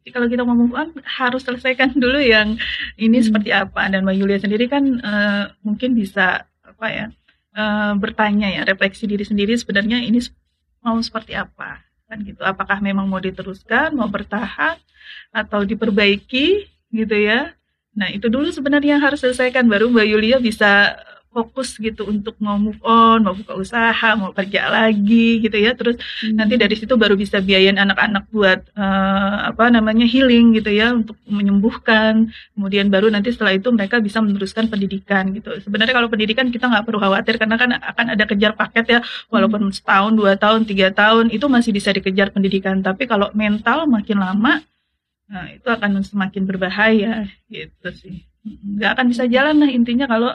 Jadi kalau kita mau move on harus selesaikan [LAUGHS] dulu yang ini hmm. seperti apa. Dan Mbak Yulia sendiri kan uh, mungkin bisa apa ya uh, bertanya ya refleksi diri sendiri sebenarnya ini mau seperti apa? Kan gitu. Apakah memang mau diteruskan mau bertahan atau diperbaiki gitu ya nah itu dulu sebenarnya yang harus selesaikan baru Mbak Yulia bisa fokus gitu untuk mau move on, mau buka usaha, mau kerja lagi gitu ya. Terus hmm. nanti dari situ baru bisa biayain anak-anak buat uh, apa namanya healing gitu ya untuk menyembuhkan. Kemudian baru nanti setelah itu mereka bisa meneruskan pendidikan gitu. Sebenarnya kalau pendidikan kita nggak perlu khawatir karena kan akan ada kejar paket ya walaupun hmm. setahun, dua tahun, tiga tahun itu masih bisa dikejar pendidikan. Tapi kalau mental makin lama Nah, itu akan semakin berbahaya gitu sih. Nggak akan bisa jalan lah intinya kalau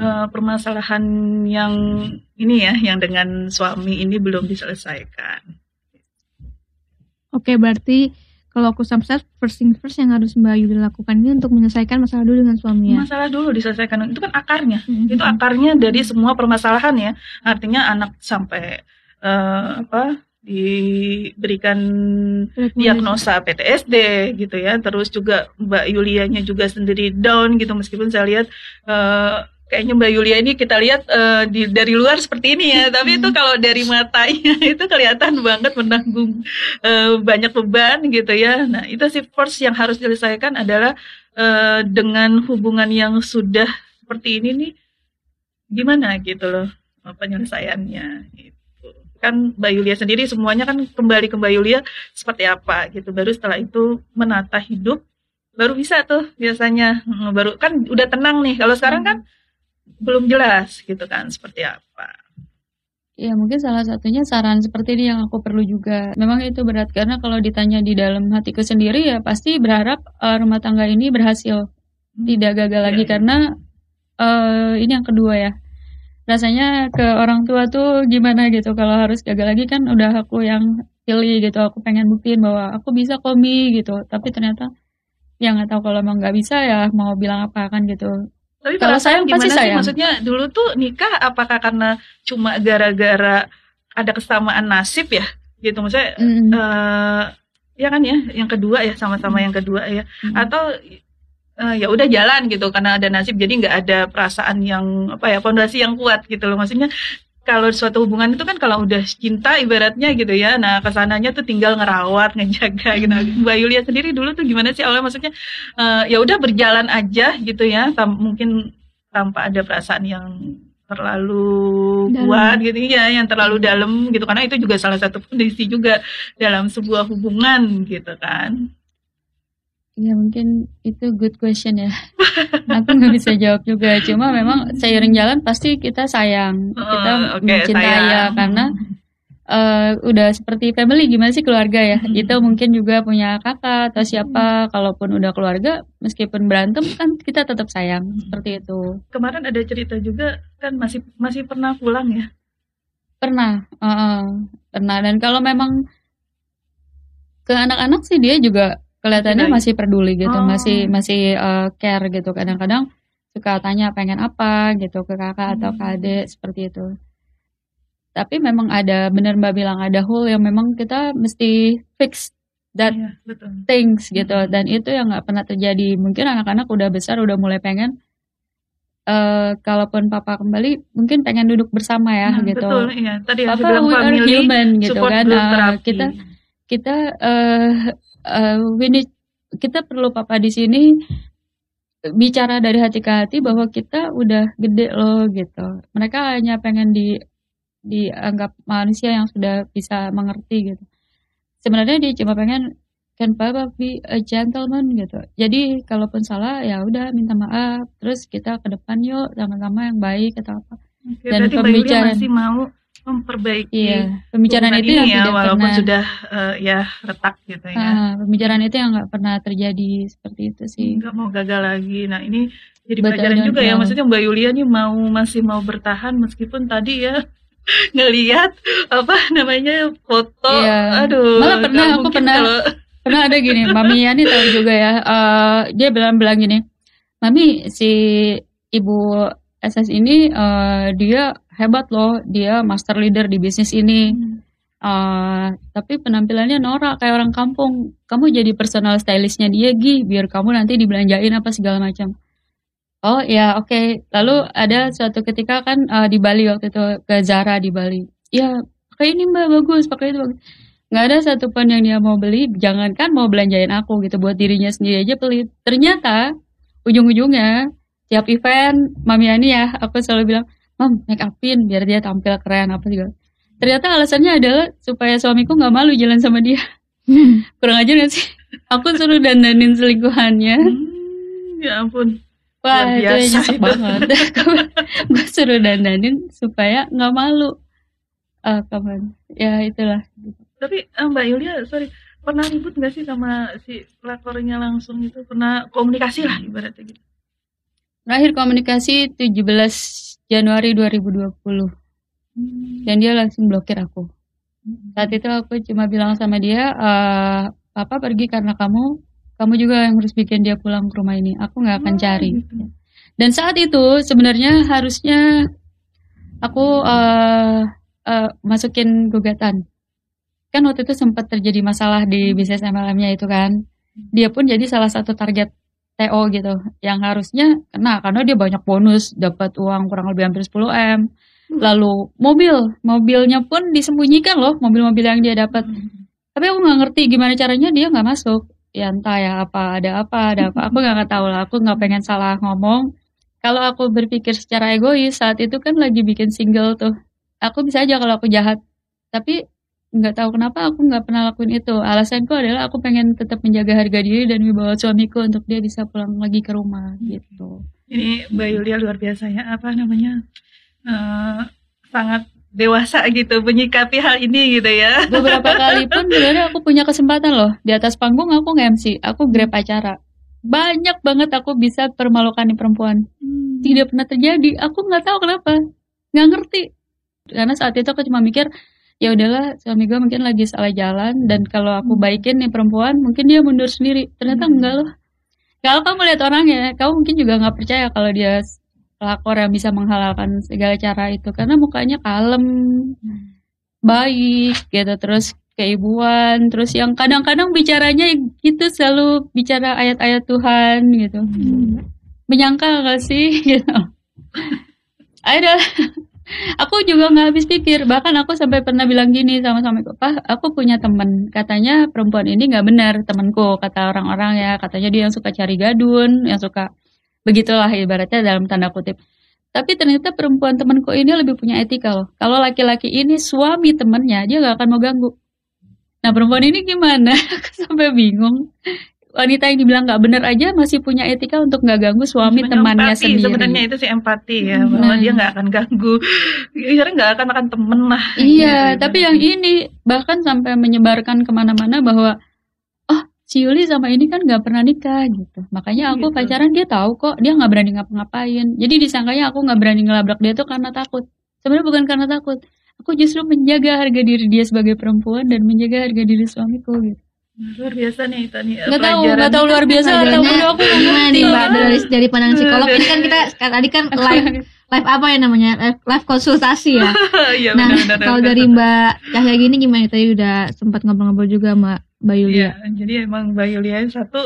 uh, permasalahan yang ini ya, yang dengan suami ini belum diselesaikan. Oke, berarti kalau aku sampai first thing first yang harus Mbak Yudi lakukan ini untuk menyelesaikan masalah dulu dengan suami ya. Masalah dulu diselesaikan. Itu kan akarnya. Mm -hmm. Itu akarnya dari semua permasalahan ya. Artinya anak sampai uh, apa diberikan diagnosa PTSD gitu ya. Terus juga Mbak Yulianya juga sendiri down gitu. Meskipun saya lihat uh, kayaknya Mbak Yulia ini kita lihat uh, di, dari luar seperti ini ya. Tapi itu kalau dari matanya [LAUGHS] itu kelihatan banget menanggung uh, banyak beban gitu ya. Nah itu sih first yang harus diselesaikan adalah uh, dengan hubungan yang sudah seperti ini nih gimana gitu loh penyelesaiannya gitu kan Mbak Yulia sendiri semuanya kan kembali ke Mbak Yulia seperti apa gitu. Baru setelah itu menata hidup baru bisa tuh biasanya. Hmm, baru kan udah tenang nih. Kalau sekarang kan belum jelas gitu kan seperti apa. Ya mungkin salah satunya saran seperti ini yang aku perlu juga. Memang itu berat karena kalau ditanya di dalam hatiku sendiri ya pasti berharap uh, rumah tangga ini berhasil, hmm. tidak gagal lagi ya, karena uh, ini yang kedua ya rasanya ke orang tua tuh gimana gitu? Kalau harus gagal lagi kan udah aku yang pilih gitu. Aku pengen buktiin bahwa aku bisa komi gitu. Tapi ternyata yang nggak tahu kalau emang nggak bisa ya mau bilang apa kan gitu. Tapi kalau sayang pasti sayang. Maksudnya dulu tuh nikah apakah karena cuma gara-gara ada kesamaan nasib ya? Gitu maksudnya mm. uh, ya kan ya yang kedua ya sama-sama mm. yang kedua ya. Mm. atau uh, ya udah jalan gitu karena ada nasib jadi nggak ada perasaan yang apa ya fondasi yang kuat gitu loh. Maksudnya kalau suatu hubungan itu kan kalau udah cinta ibaratnya gitu ya nah ke sananya tuh tinggal ngerawat ngejaga gitu. Hmm. Mbak Yulia sendiri dulu tuh gimana sih awalnya? Maksudnya uh, ya udah berjalan aja gitu ya tam mungkin tanpa ada perasaan yang terlalu dalam. kuat gitu ya yang terlalu dalam gitu. Karena itu juga salah satu kondisi juga dalam sebuah hubungan gitu kan Ya mungkin itu good question ya. [LAUGHS] Aku nggak bisa jawab juga. Cuma memang seiring jalan pasti kita sayang, kita uh, okay, mencintai sayang. ya karena uh, udah seperti family gimana sih keluarga ya. Hmm. Itu mungkin juga punya kakak atau siapa. Kalaupun udah keluarga, meskipun berantem kan kita tetap sayang hmm. seperti itu. Kemarin ada cerita juga kan masih masih pernah pulang ya? Pernah, uh, pernah. Dan kalau memang ke anak-anak sih dia juga kelihatannya masih peduli gitu, oh. masih masih uh, care gitu. Kadang-kadang suka tanya pengen apa gitu ke kakak atau ke Hmm. adik seperti itu. Tapi memang ada benar Mbak bilang ada hole yang memang kita mesti fix that Iya, betul. things gitu Hmm. dan itu yang nggak pernah terjadi. Mungkin anak-anak udah besar udah mulai pengen eh kalaupun papa kembali mungkin pengen duduk bersama ya Nah, gitu. betul, iya. Tadi Papa we are family human gitu kan. therapy. kita kita eh eh, we need- kita perlu papa di sini bicara dari hati ke hati bahwa kita udah gede loh gitu. Mereka hanya pengen di dianggap manusia yang sudah bisa mengerti gitu. Sebenarnya dia cuma pengen can papa be a gentleman gitu. Jadi kalaupun salah ya udah minta maaf. Terus kita ke depan yuk sama-sama yang baik atau apa. Oke, Dan berarti pembicaraan. masih mau memperbaiki Iya, pembicaraan itu yang ya, tidak walaupun pernah sudah eh, ya retak gitu ya. Ah, pembicaraan itu yang nggak pernah terjadi seperti itu sih. nggak mau gagal lagi. Nah ini jadi Betul, pelajaran juga ya. Maksudnya Mbak Yulia nih mau masih mau bertahan meskipun tadi ya [LAUGHS] ngelihat apa namanya foto. Iya. Aduh. Malah pernah, aku pernah. kalau- [LAUGHS] Pernah ada gini, Mami Yani tahu juga ya. eh, dia bilang bilang gini, Mami si ibu SS ini eh, dia hebat loh, dia master leader di bisnis ini. Eh, tapi penampilannya norak kayak orang kampung. Kamu jadi personal stylistnya dia Gi, biar kamu nanti dibelanjain apa segala macam. Oh ya oke. Lalu ada suatu ketika kan eh, di Bali waktu itu ke Zara di Bali. Ya pakai ini mbak bagus, pakai itu bagus. Nggak ada satupun yang dia mau beli, jangankan mau belanjain aku gitu buat dirinya sendiri aja pelit. Ternyata ujung-ujungnya tiap event Mami Yani ya, aku selalu bilang, Mam make upin biar dia tampil keren apa juga. Ternyata alasannya adalah supaya suamiku nggak malu jalan sama dia. Kurang aja gak sih? Aku suruh dandanin selingkuhannya. Hmm, ya ampun. Wah itu biasa nyesek itu. banget. [LAUGHS] gue suruh dandanin supaya nggak malu. Ah kapan? Ya itulah. Tapi eh, Mbak Yulia, sorry, pernah ribut nggak sih sama si pelakornya langsung itu? Pernah komunikasi lah ibaratnya gitu. Terakhir komunikasi 17 Januari 2020 dan dia langsung blokir aku. Saat itu aku cuma bilang sama dia, eh papa pergi karena kamu, kamu juga yang harus bikin dia pulang ke rumah ini. Aku nggak akan Oh, cari. gitu. Dan saat itu sebenarnya harusnya aku eh eh, masukin gugatan. Kan waktu itu sempat terjadi masalah di bisnis MLM-nya itu kan. Dia pun jadi salah satu target TO gitu yang harusnya kena karena dia banyak bonus, dapat uang kurang lebih hampir 10 M. Lalu mobil, mobilnya pun disembunyikan loh, mobil-mobil yang dia dapat. Tapi aku nggak ngerti gimana caranya dia nggak masuk. Ya entah ya apa, ada apa, ada apa. Aku nggak tahu lah. Aku nggak pengen salah ngomong. Kalau aku berpikir secara egois saat itu kan lagi bikin single tuh. Aku bisa aja kalau aku jahat. Tapi nggak tahu kenapa aku nggak pernah lakuin itu. Alasanku adalah aku pengen tetap menjaga harga diri dan wibawa suamiku untuk dia bisa pulang lagi ke rumah gitu. Ini Mbak Yulia luar biasa ya, apa namanya? eh, sangat dewasa gitu menyikapi hal ini gitu ya. Beberapa [LAUGHS] kali pun sebenarnya aku punya kesempatan loh di atas panggung aku nge-MC, aku grab acara. Banyak banget aku bisa permalukan di perempuan. Tidak pernah terjadi. Aku nggak tahu kenapa. Nggak ngerti. Karena saat itu aku cuma mikir ya udahlah suami gue mungkin lagi salah jalan dan kalau aku baikin nih perempuan mungkin dia mundur sendiri. Ternyata Hmm. enggak loh. Kalau kamu lihat orangnya, kamu mungkin juga nggak percaya kalau dia pelakor yang bisa menghalalkan segala cara itu. Karena mukanya kalem, baik gitu terus keibuan terus yang kadang-kadang bicaranya gitu selalu bicara ayat-ayat Tuhan gitu. Menyangka gak sih? [LAUGHS] Gitu. Ada [LAUGHS] aku juga nggak habis pikir bahkan aku sampai pernah bilang gini sama suamiku pak aku punya temen katanya perempuan ini nggak benar temanku kata orang-orang ya katanya dia yang suka cari gadun yang suka begitulah ibaratnya dalam tanda kutip tapi ternyata perempuan temanku ini lebih punya etika loh. Kalau laki-laki ini suami temennya, dia gak akan mau ganggu. Nah perempuan ini gimana? [LAUGHS] Aku sampai bingung. Wanita yang dibilang gak benar aja masih punya etika untuk gak ganggu suami Sebenarnya temannya empati, sendiri. Sebenarnya itu sih empati ya, Hmm. bahwa Nah. dia nggak akan ganggu. Kira nggak akan akan temen lah. Iya, Gitu. tapi yang ini bahkan sampai menyebarkan ke mana-mana bahwa oh si Yuli sama ini kan gak pernah nikah gitu. Makanya aku Gitu. pacaran dia tahu kok dia nggak berani ngapa-ngapain. Jadi disangkanya aku nggak berani ngelabrak dia tuh karena takut. Sebenarnya bukan karena takut. Aku justru menjaga harga diri dia sebagai perempuan dan menjaga harga diri suamiku gitu. Luar biasa nih itu nih nggak tahu pelajaran. nggak tahu luar biasa atau aku ngerti nih mbak dari dari pandangan psikolog? Ini kan kita tadi kan live live apa ya namanya? Live, live konsultasi ya? [LAUGHS] Iya, nah kalau dari mbak Cahya gini gimana? Tadi udah sempat ngobrol-ngobrol juga sama mbak Iya, Yulia jadi emang Mbak Yulia ini satu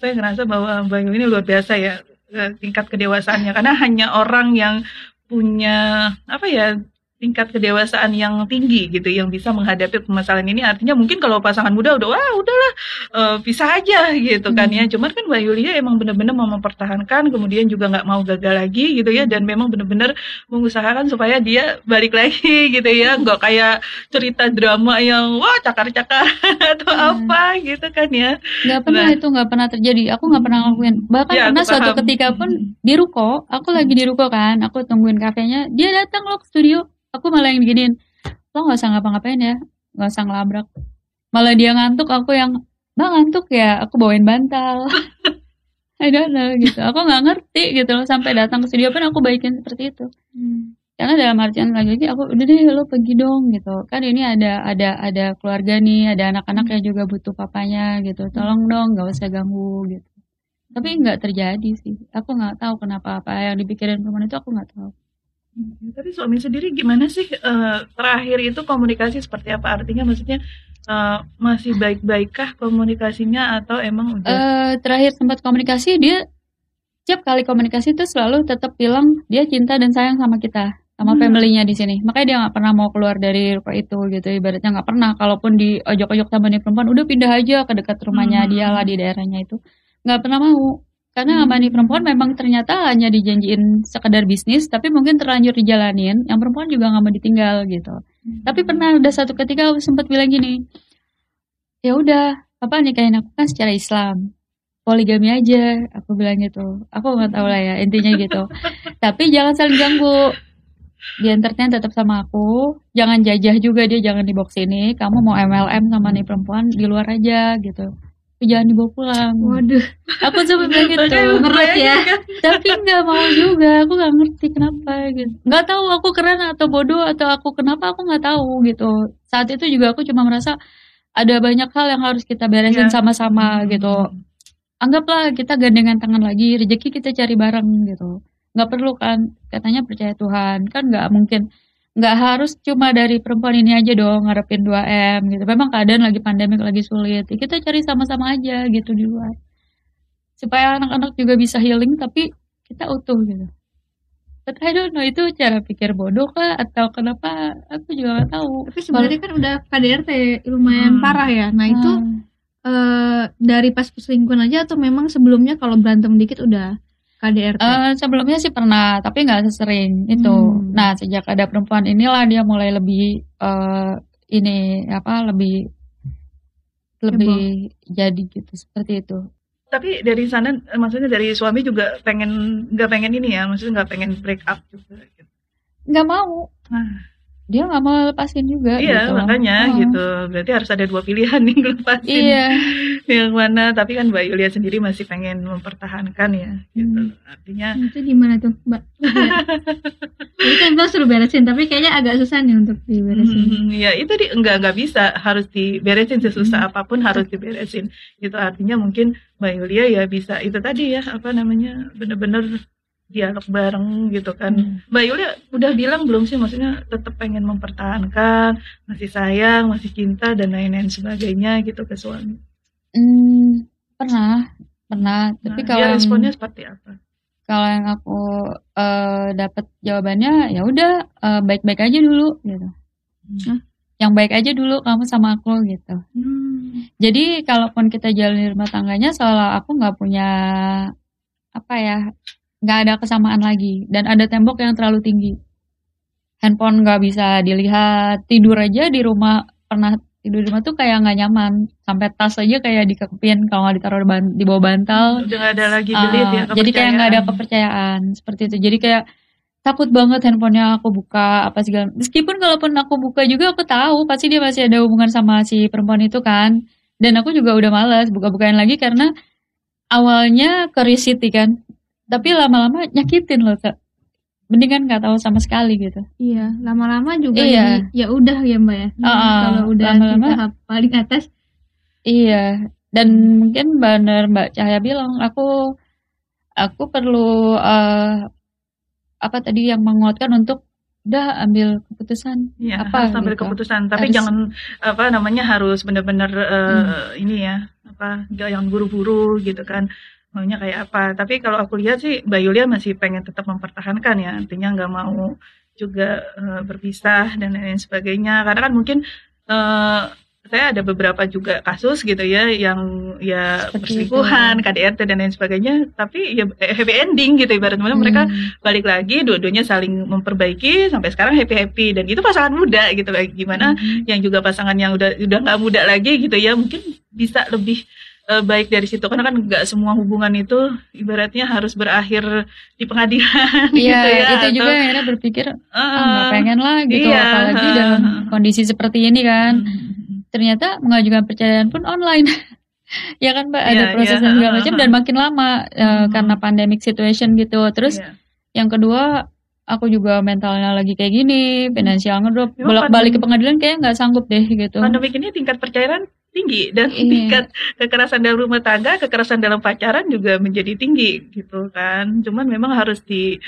saya ngerasa bahwa Mbak Yulia ini luar biasa ya eh, tingkat kedewasaannya. Karena hanya orang yang punya apa ya tingkat kedewasaan yang tinggi gitu yang bisa menghadapi permasalahan ini. Artinya mungkin kalau pasangan muda udah wah udahlah eh, bisa aja gitu kan ya. Cuman kan Mbak Yulia emang benar-benar mau mempertahankan kemudian juga nggak mau gagal lagi gitu ya dan memang benar-benar mengusahakan supaya dia balik lagi [LAUGHS] gitu ya. Nggak kayak cerita drama yang wah cakar-cakar [LAUGHS] atau Hmm. apa gitu kan ya. Nggak pernah Nah. itu nggak pernah terjadi. Aku nggak pernah ngelakuin. Bahkan Ya, pernah suatu ketika pun di ruko aku lagi di ruko kan aku tungguin kafenya dia datang loh ke studio aku malah yang beginiin lo nggak usah ngapa-ngapain ya nggak usah ngelabrak. Malah dia ngantuk aku yang bang ngantuk ya aku bawain bantal. [LAUGHS] I don't know gitu. Aku nggak ngerti gitu loh sampai datang ke studio pun aku baikin seperti itu. Karena dalam artian lagi-lagi aku udah deh lo pergi dong gitu. Kan ini ada ada ada keluarga nih ada anak-anak yang juga butuh papanya gitu. Tolong dong nggak usah ganggu gitu. Tapi nggak terjadi sih. Aku nggak tahu kenapa apa yang dipikirin perempuan itu aku nggak tahu Tapi suami sendiri gimana sih eh, terakhir itu komunikasi seperti apa? Artinya maksudnya eh, masih baik-baikkah komunikasinya atau emang udah? eh terakhir sempat komunikasi dia setiap kali komunikasi itu selalu tetap bilang dia cinta dan sayang sama kita sama Hmm. family-nya di sini makanya dia nggak pernah mau keluar dari ruko itu gitu ibaratnya nggak pernah kalaupun di ojok-ojok sama nih perempuan udah pindah aja ke dekat rumahnya Hmm. dia lah di daerahnya itu nggak pernah mau karena Hmm. sama nih perempuan memang ternyata hanya dijanjiin sekedar bisnis tapi mungkin terlanjur dijalanin yang perempuan juga nggak mau ditinggal gitu. Tapi pernah udah satu ketika aku sempat bilang gini ya udah apa nikahin aku kan secara Islam. Poligami aja aku bilang gitu. Aku nggak tahu lah ya intinya gitu. [LAUGHS] Tapi jangan saling ganggu. Dia entertain tetap sama aku. Jangan jajah juga dia jangan dibawa sini kamu mau MLM sama nih perempuan di luar aja gitu jangan dibawa pulang. Waduh. Aku coba bilang gitu. Berat ya. tapi nggak mau juga. Aku nggak ngerti kenapa gitu. Nggak tahu aku keren atau bodoh atau aku kenapa aku nggak tahu gitu. Saat itu juga aku cuma merasa ada banyak hal yang harus kita beresin Iya. sama-sama gitu. Anggaplah kita gandengan tangan lagi rezeki kita cari bareng gitu. Nggak perlu kan katanya percaya Tuhan. Kan nggak mungkin nggak harus cuma dari perempuan ini aja dong ngarepin 2 m gitu. Memang keadaan lagi pandemik lagi sulit. Ya kita cari sama-sama aja gitu di luar. Supaya anak-anak juga bisa healing tapi kita utuh gitu. But I don't know itu cara pikir bodoh kah? Atau kenapa? Aku juga nggak tahu. tapi sebenarnya kan udah KDRT lumayan Hmm. parah ya. Nah itu Hmm. eh, dari pas perselingkuhan aja atau memang sebelumnya kalau berantem dikit udah KDRT Eh, sebelumnya sih pernah, tapi nggak sesering itu. Hmm. Nah, sejak ada perempuan inilah dia mulai lebih eh, ini apa lebih lebih jadi gitu seperti itu. Tapi dari sana, maksudnya dari suami juga pengen nggak pengen ini ya, maksudnya nggak pengen break up juga. Gitu. Nggak mau. Ah. Dia nggak mau lepasin juga. Iya gitu. makanya Oh. gitu. Berarti harus ada dua pilihan nih ngelepasin Iya. yang mana. Tapi kan Mbak Yulia sendiri masih pengen mempertahankan ya. Gitu. Hmm. Artinya Nah, itu gimana tuh mbak kan bilang [LAUGHS] suruh beresin tapi kayaknya agak susah nih untuk diberesin Hmm, ya itu di enggak enggak bisa harus diberesin sesusah apa pun harus diberesin itu artinya mungkin Mbak Yulia ya bisa itu tadi ya apa namanya bener-bener dialog bareng gitu kan Hmm. Mbak Yulia udah bilang belum sih maksudnya tetap pengen mempertahankan masih sayang masih cinta dan lain-lain sebagainya gitu ke suami Hmm, pernah, pernah. nah, Tapi kalau yang- responnya seperti apa kalau yang aku eh, dapat jawabannya ya udah eh, baik-baik aja dulu gitu. Hah? Yang baik aja dulu kamu sama aku gitu. Hmm. Jadi kalaupun kita jalan rumah tangganya seolah aku nggak punya apa ya nggak ada kesamaan lagi. Dan ada tembok yang terlalu tinggi. Handphone nggak bisa dilihat, tidur aja di rumah pernah tidur di rumah tuh kayak nggak nyaman. Sampai tas aja kayak dikepin kalau nggak ditaruh di, ban- di bawah bantal. Udah nggak ada lagi belit ya jadi kayak nggak ada kepercayaan. seperti itu. Jadi kayak takut banget handphonenya aku buka apa segala. Meskipun kalaupun aku buka juga aku tahu pasti dia masih ada hubungan sama si perempuan itu kan. Dan aku juga udah malas buka-bukain lagi karena awalnya kerisiti kan tapi lama-lama nyakitin loh kak mendingan nggak tahu sama sekali gitu Iya, lama-lama juga Iya. jadi ya udah ya mbak ya. Ah, Kalau udah di lama-lama. tahap paling atas Iya, dan mungkin benar Mbak Cahaya bilang, aku aku perlu uh, apa tadi yang menguatkan untuk udah ambil keputusan ya, apa harus ambil gitu. keputusan tapi Harus- jangan apa namanya harus benar-benar eh, Hmm. ini ya apa nggak yang buru-buru gitu kan maunya kayak apa? Tapi kalau aku lihat sih Mbak Yulia masih pengen tetap mempertahankan ya. Artinya nggak mau juga eh, berpisah dan lain sebagainya. Karena kan mungkin eh, saya ada beberapa juga kasus gitu ya yang ya Seperti perselingkuhan, KDRT dan lain sebagainya. Tapi ya happy ending gitu ibaratnya. Mereka Hmm. balik lagi dua-duanya saling memperbaiki sampai sekarang happy happy dan itu pasangan muda gitu. Kayak gimana Mhm. yang juga pasangan yang udah udah nggak muda lagi gitu ya mungkin bisa lebih eh, baik dari situ karena kan nggak semua hubungan itu ibaratnya harus berakhir di pengadilan [LAUGHS] Iya, gitu ya itu juga atau, yang akhirnya berpikir ah nggak pengen lah gitu, iya, apalagi heeh. dalam kondisi seperti ini kan. hmm, Ternyata mengajukan perceraian pun online. [LAUGHS] ya kan Mbak, ada Iya, proses iya, segala macam heeh. dan makin lama Hmm. karena pandemic situation gitu. Terus iya. yang kedua aku juga mentalnya lagi kayak gini, finansial ngedrop, Memang bolak balik ke pandemi- pengadilan kayak nggak sanggup deh gitu. pandemik ini tingkat percayaan tinggi dan Iya. tingkat kekerasan dalam rumah tangga, kekerasan dalam pacaran juga menjadi tinggi gitu kan. Cuman memang harus di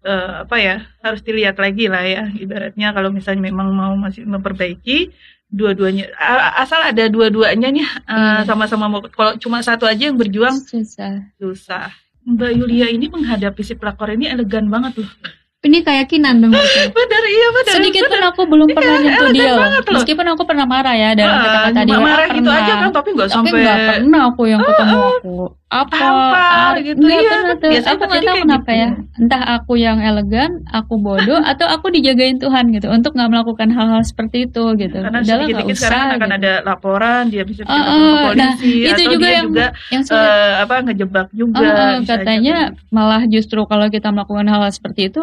eh, apa ya, harus dilihat lagi lah ya. Ibaratnya kalau misalnya memang mau masih memperbaiki dua-duanya asal ada dua-duanya nih Iya. sama-sama mau kalau cuma satu aja yang berjuang Susah. susah. Mbak Yulia ini menghadapi si pelakor ini elegan banget loh. Ini kayak kinan dong. berarti. [LAUGHS] Benar iya benar. Sedikit pun aku belum pernah nyentuh dia loh. loh. Meskipun aku pernah marah ya dalam Ah, kata-kata dia. marah gitu aja kan tapi nggak Tapi sampai nggak pernah aku yang ketemu aku apa ar- gitu, iya. tuh. Biasanya Aku nggak tahu kenapa gitu. ya. Entah aku yang elegan, aku bodoh, [LAUGHS] atau aku dijagain Tuhan gitu untuk nggak melakukan hal-hal seperti itu gitu. karena Udahlah sedikit-sedikit usah. sekarang akan gitu. ada laporan dia bisa ditangkap ah, ke polisi nah, itu atau juga dia yang- juga Yang sulit. eh, apa ngejebak juga bisa aja katanya kayak gitu. malah justru kalau kita melakukan hal, hal seperti itu,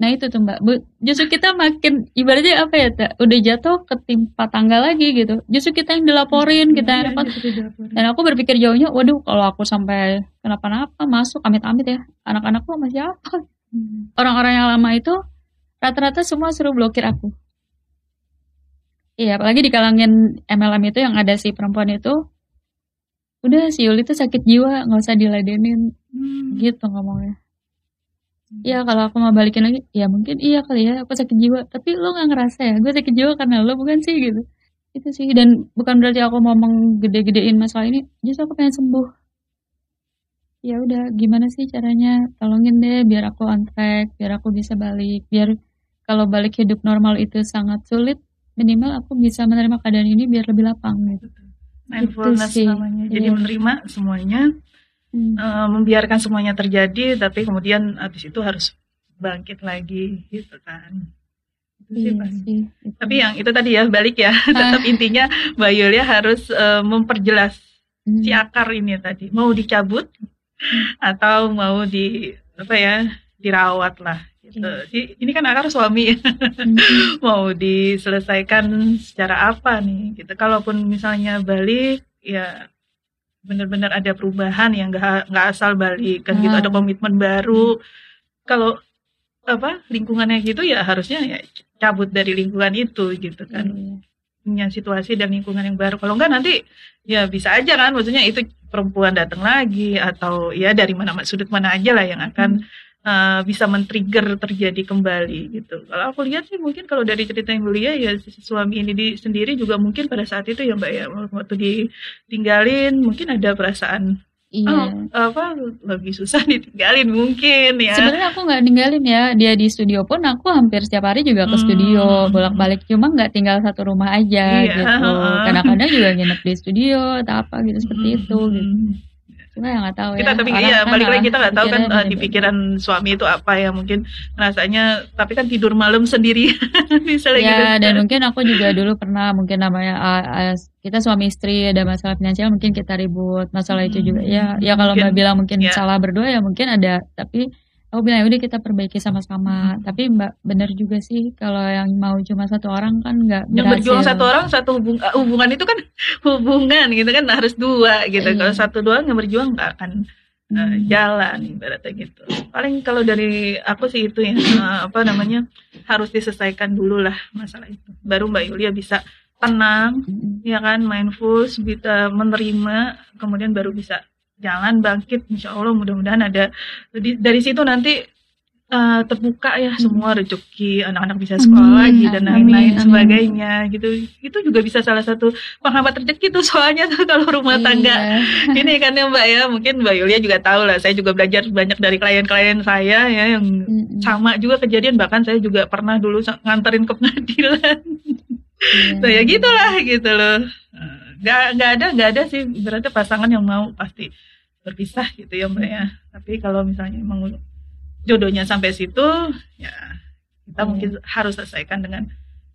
nah itu tuh mbak, justru kita makin ibaratnya apa ya, Tak? udah jatuh ketimpa tangga lagi gitu. Justru kita yang dilaporin, kita yang Iya, dilaporin. Dan aku berpikir jauhnya, waduh kalau aku sampai kenapa-napa masuk amit-amit ya, anak-anakku sama siapa? Orang-orang yang lama itu rata-rata semua suruh blokir aku. Iya, apalagi di kalangan MLM itu yang ada si perempuan itu, udah si Yuli itu sakit jiwa, nggak usah diladenin, Hmm. gitu ngomongnya. Iya kalau aku mau balikin lagi, ya mungkin iya kali ya aku sakit jiwa. Tapi lo nggak ngerasa ya, gue sakit jiwa karena lo bukan sih gitu. Itu sih dan bukan berarti aku mau menggede-gedein masalah ini. Justru aku pengen sembuh. Ya udah, gimana sih caranya? Tolongin deh biar aku on track, biar aku bisa balik, biar kalau balik hidup normal itu sangat sulit, minimal aku bisa menerima keadaan ini biar lebih lapang gitu. mindfulness sih. namanya jadi Iya. menerima semuanya Hmm. eh, membiarkan semuanya terjadi tapi kemudian habis itu harus bangkit lagi gitu kan itu sih Iya tapi yang itu tadi ya balik ya [LAUGHS] Ah. tetap intinya Mbak Yulia harus eh, memperjelas Hmm. si akar ini tadi mau dicabut atau mau di apa ya dirawat lah gitu. Di- ini kan akar suami Hmm. [LAUGHS] mau diselesaikan secara apa nih gitu. Kalaupun misalnya balik ya benar-benar ada perubahan yang nggak nggak asal balik kan gitu Ah. ada komitmen baru. Kalau apa lingkungannya gitu ya harusnya ya cabut dari lingkungan itu gitu kan Iya. punya situasi dan lingkungan yang baru. Kalau enggak nanti ya bisa aja kan, maksudnya itu perempuan datang lagi atau ya dari mana sudut mana aja lah yang akan uh, bisa men-trigger terjadi kembali gitu. Kalau aku lihat sih mungkin kalau dari cerita yang Yulia ya si suami ini di, sendiri juga mungkin pada saat itu ya Mbak ya waktu ditinggalin mungkin ada perasaan Iya. oh apa lebih susah [LAUGHS] ditinggalin mungkin ya. Sebenarnya aku nggak ninggalin ya dia di studio pun aku hampir setiap hari juga ke Hmm. studio bolak-balik cuma nggak tinggal satu rumah aja Iya. gitu. [LAUGHS] Kadang-kadang juga nginep di studio atau apa gitu seperti Hmm. itu gitu. Cuma ya nggak tahu kita ya. tapi Orang iya kan balik lagi kita nggak tahu kan eh, di beda-beda. pikiran suami itu apa ya mungkin rasanya tapi kan tidur malam sendiri [LAUGHS] misalnya Ya gitu dan mungkin aku juga dulu pernah mungkin namanya ah, ah, kita suami istri ada masalah finansial mungkin kita ribut masalah itu juga ya ya kalau mbak bilang mungkin ya. salah berdua ya mungkin ada tapi aku bilang "Ya udah kita perbaiki sama-sama Hmm. tapi mbak benar juga sih kalau yang mau cuma satu orang kan nggak yang berjuang satu orang satu hubung- eh, hubungan itu kan [LAUGHS] hubungan gitu kan harus dua gitu Iya. kalau satu doang yang berjuang nggak akan eh, Hmm. jalan ibaratnya gitu paling kalau dari aku sih itu ya eh, apa namanya harus diselesaikan dulu lah masalah itu baru Mbak Yulia bisa tenang, Mm-mm. ya kan, mindful, bisa menerima, kemudian baru bisa jalan bangkit. Insya Allah mudah-mudahan ada di- dari situ nanti eh, terbuka ya semua rezeki anak-anak bisa sekolah Amin, lagi dan lain-lain sebagainya gitu. Itu juga bisa salah satu penghambat rezeki tuh soalnya tuh kalau rumah tangga Iya. ini kan ya Mbak ya mungkin Mbak Yulia juga tahu lah saya juga belajar banyak dari klien-klien saya ya yang Mm-mm. sama juga kejadian bahkan saya juga pernah dulu nganterin ke pengadilan Iya. Nah, ya gitulah gitu loh nggak nggak ada nggak ada sih berarti pasangan yang mau pasti berpisah gitu ya Mbak ya tapi kalau misalnya emang jodohnya sampai situ ya kita Iya. mungkin harus selesaikan dengan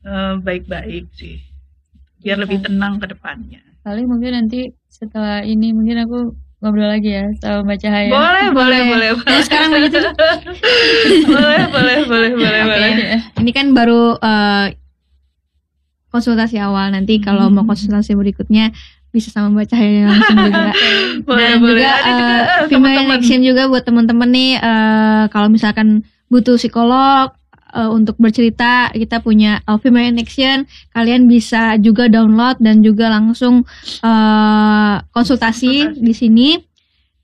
eh, baik-baik sih biar Iya. lebih tenang ke depannya Paling mungkin nanti setelah ini mungkin aku ngobrol lagi ya sama Mbak Cahaya. boleh boleh boleh Nah, sekarang begitu. [LAUGHS] boleh boleh boleh boleh boleh Ini kan baru eh, konsultasi awal. Nanti kalau mau konsultasi berikutnya bisa sama Mbak Cahaya langsung juga. [LAUGHS] boleh Dan boleh juga juga eh, eh, female action juga buat teman-teman nih eh, kalau misalkan butuh psikolog eh, untuk bercerita kita punya uh, female action kalian bisa juga download dan juga langsung eh, konsultasi Konsultasi. di sini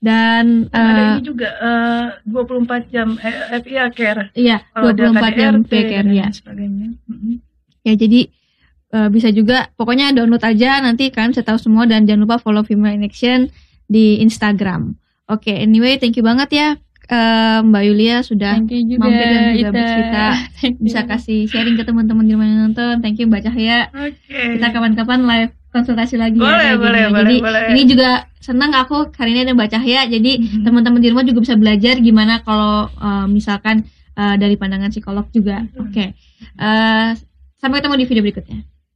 dan Dan ada eh, ini juga eh, 24 jam eh, FIA care iya kalau ada 24 jam KDRT care ya sebagainya Mm-mm. ya jadi eh, bisa juga pokoknya download aja nanti kalian bisa tahu semua dan jangan lupa follow female in action di Instagram oke anyway thank you banget ya eh, Mbak Yulia sudah juga. mampir dan juga Ita. bercerita. [LAUGHS] Bisa kasih sharing ke teman-teman di mana nonton. Thank you Mbak Cahya. Oke. Kita kapan-kapan live konsultasi lagi Boleh, ya. gini. boleh, boleh, Jadi boleh. ini juga senang aku hari ini ada Mbak Cahya. Jadi Mhm. teman-teman di rumah juga bisa belajar gimana kalau eh, misalkan eh, dari pandangan psikolog juga. Mhm. Oke. Eh, sampai ketemu di video berikutnya.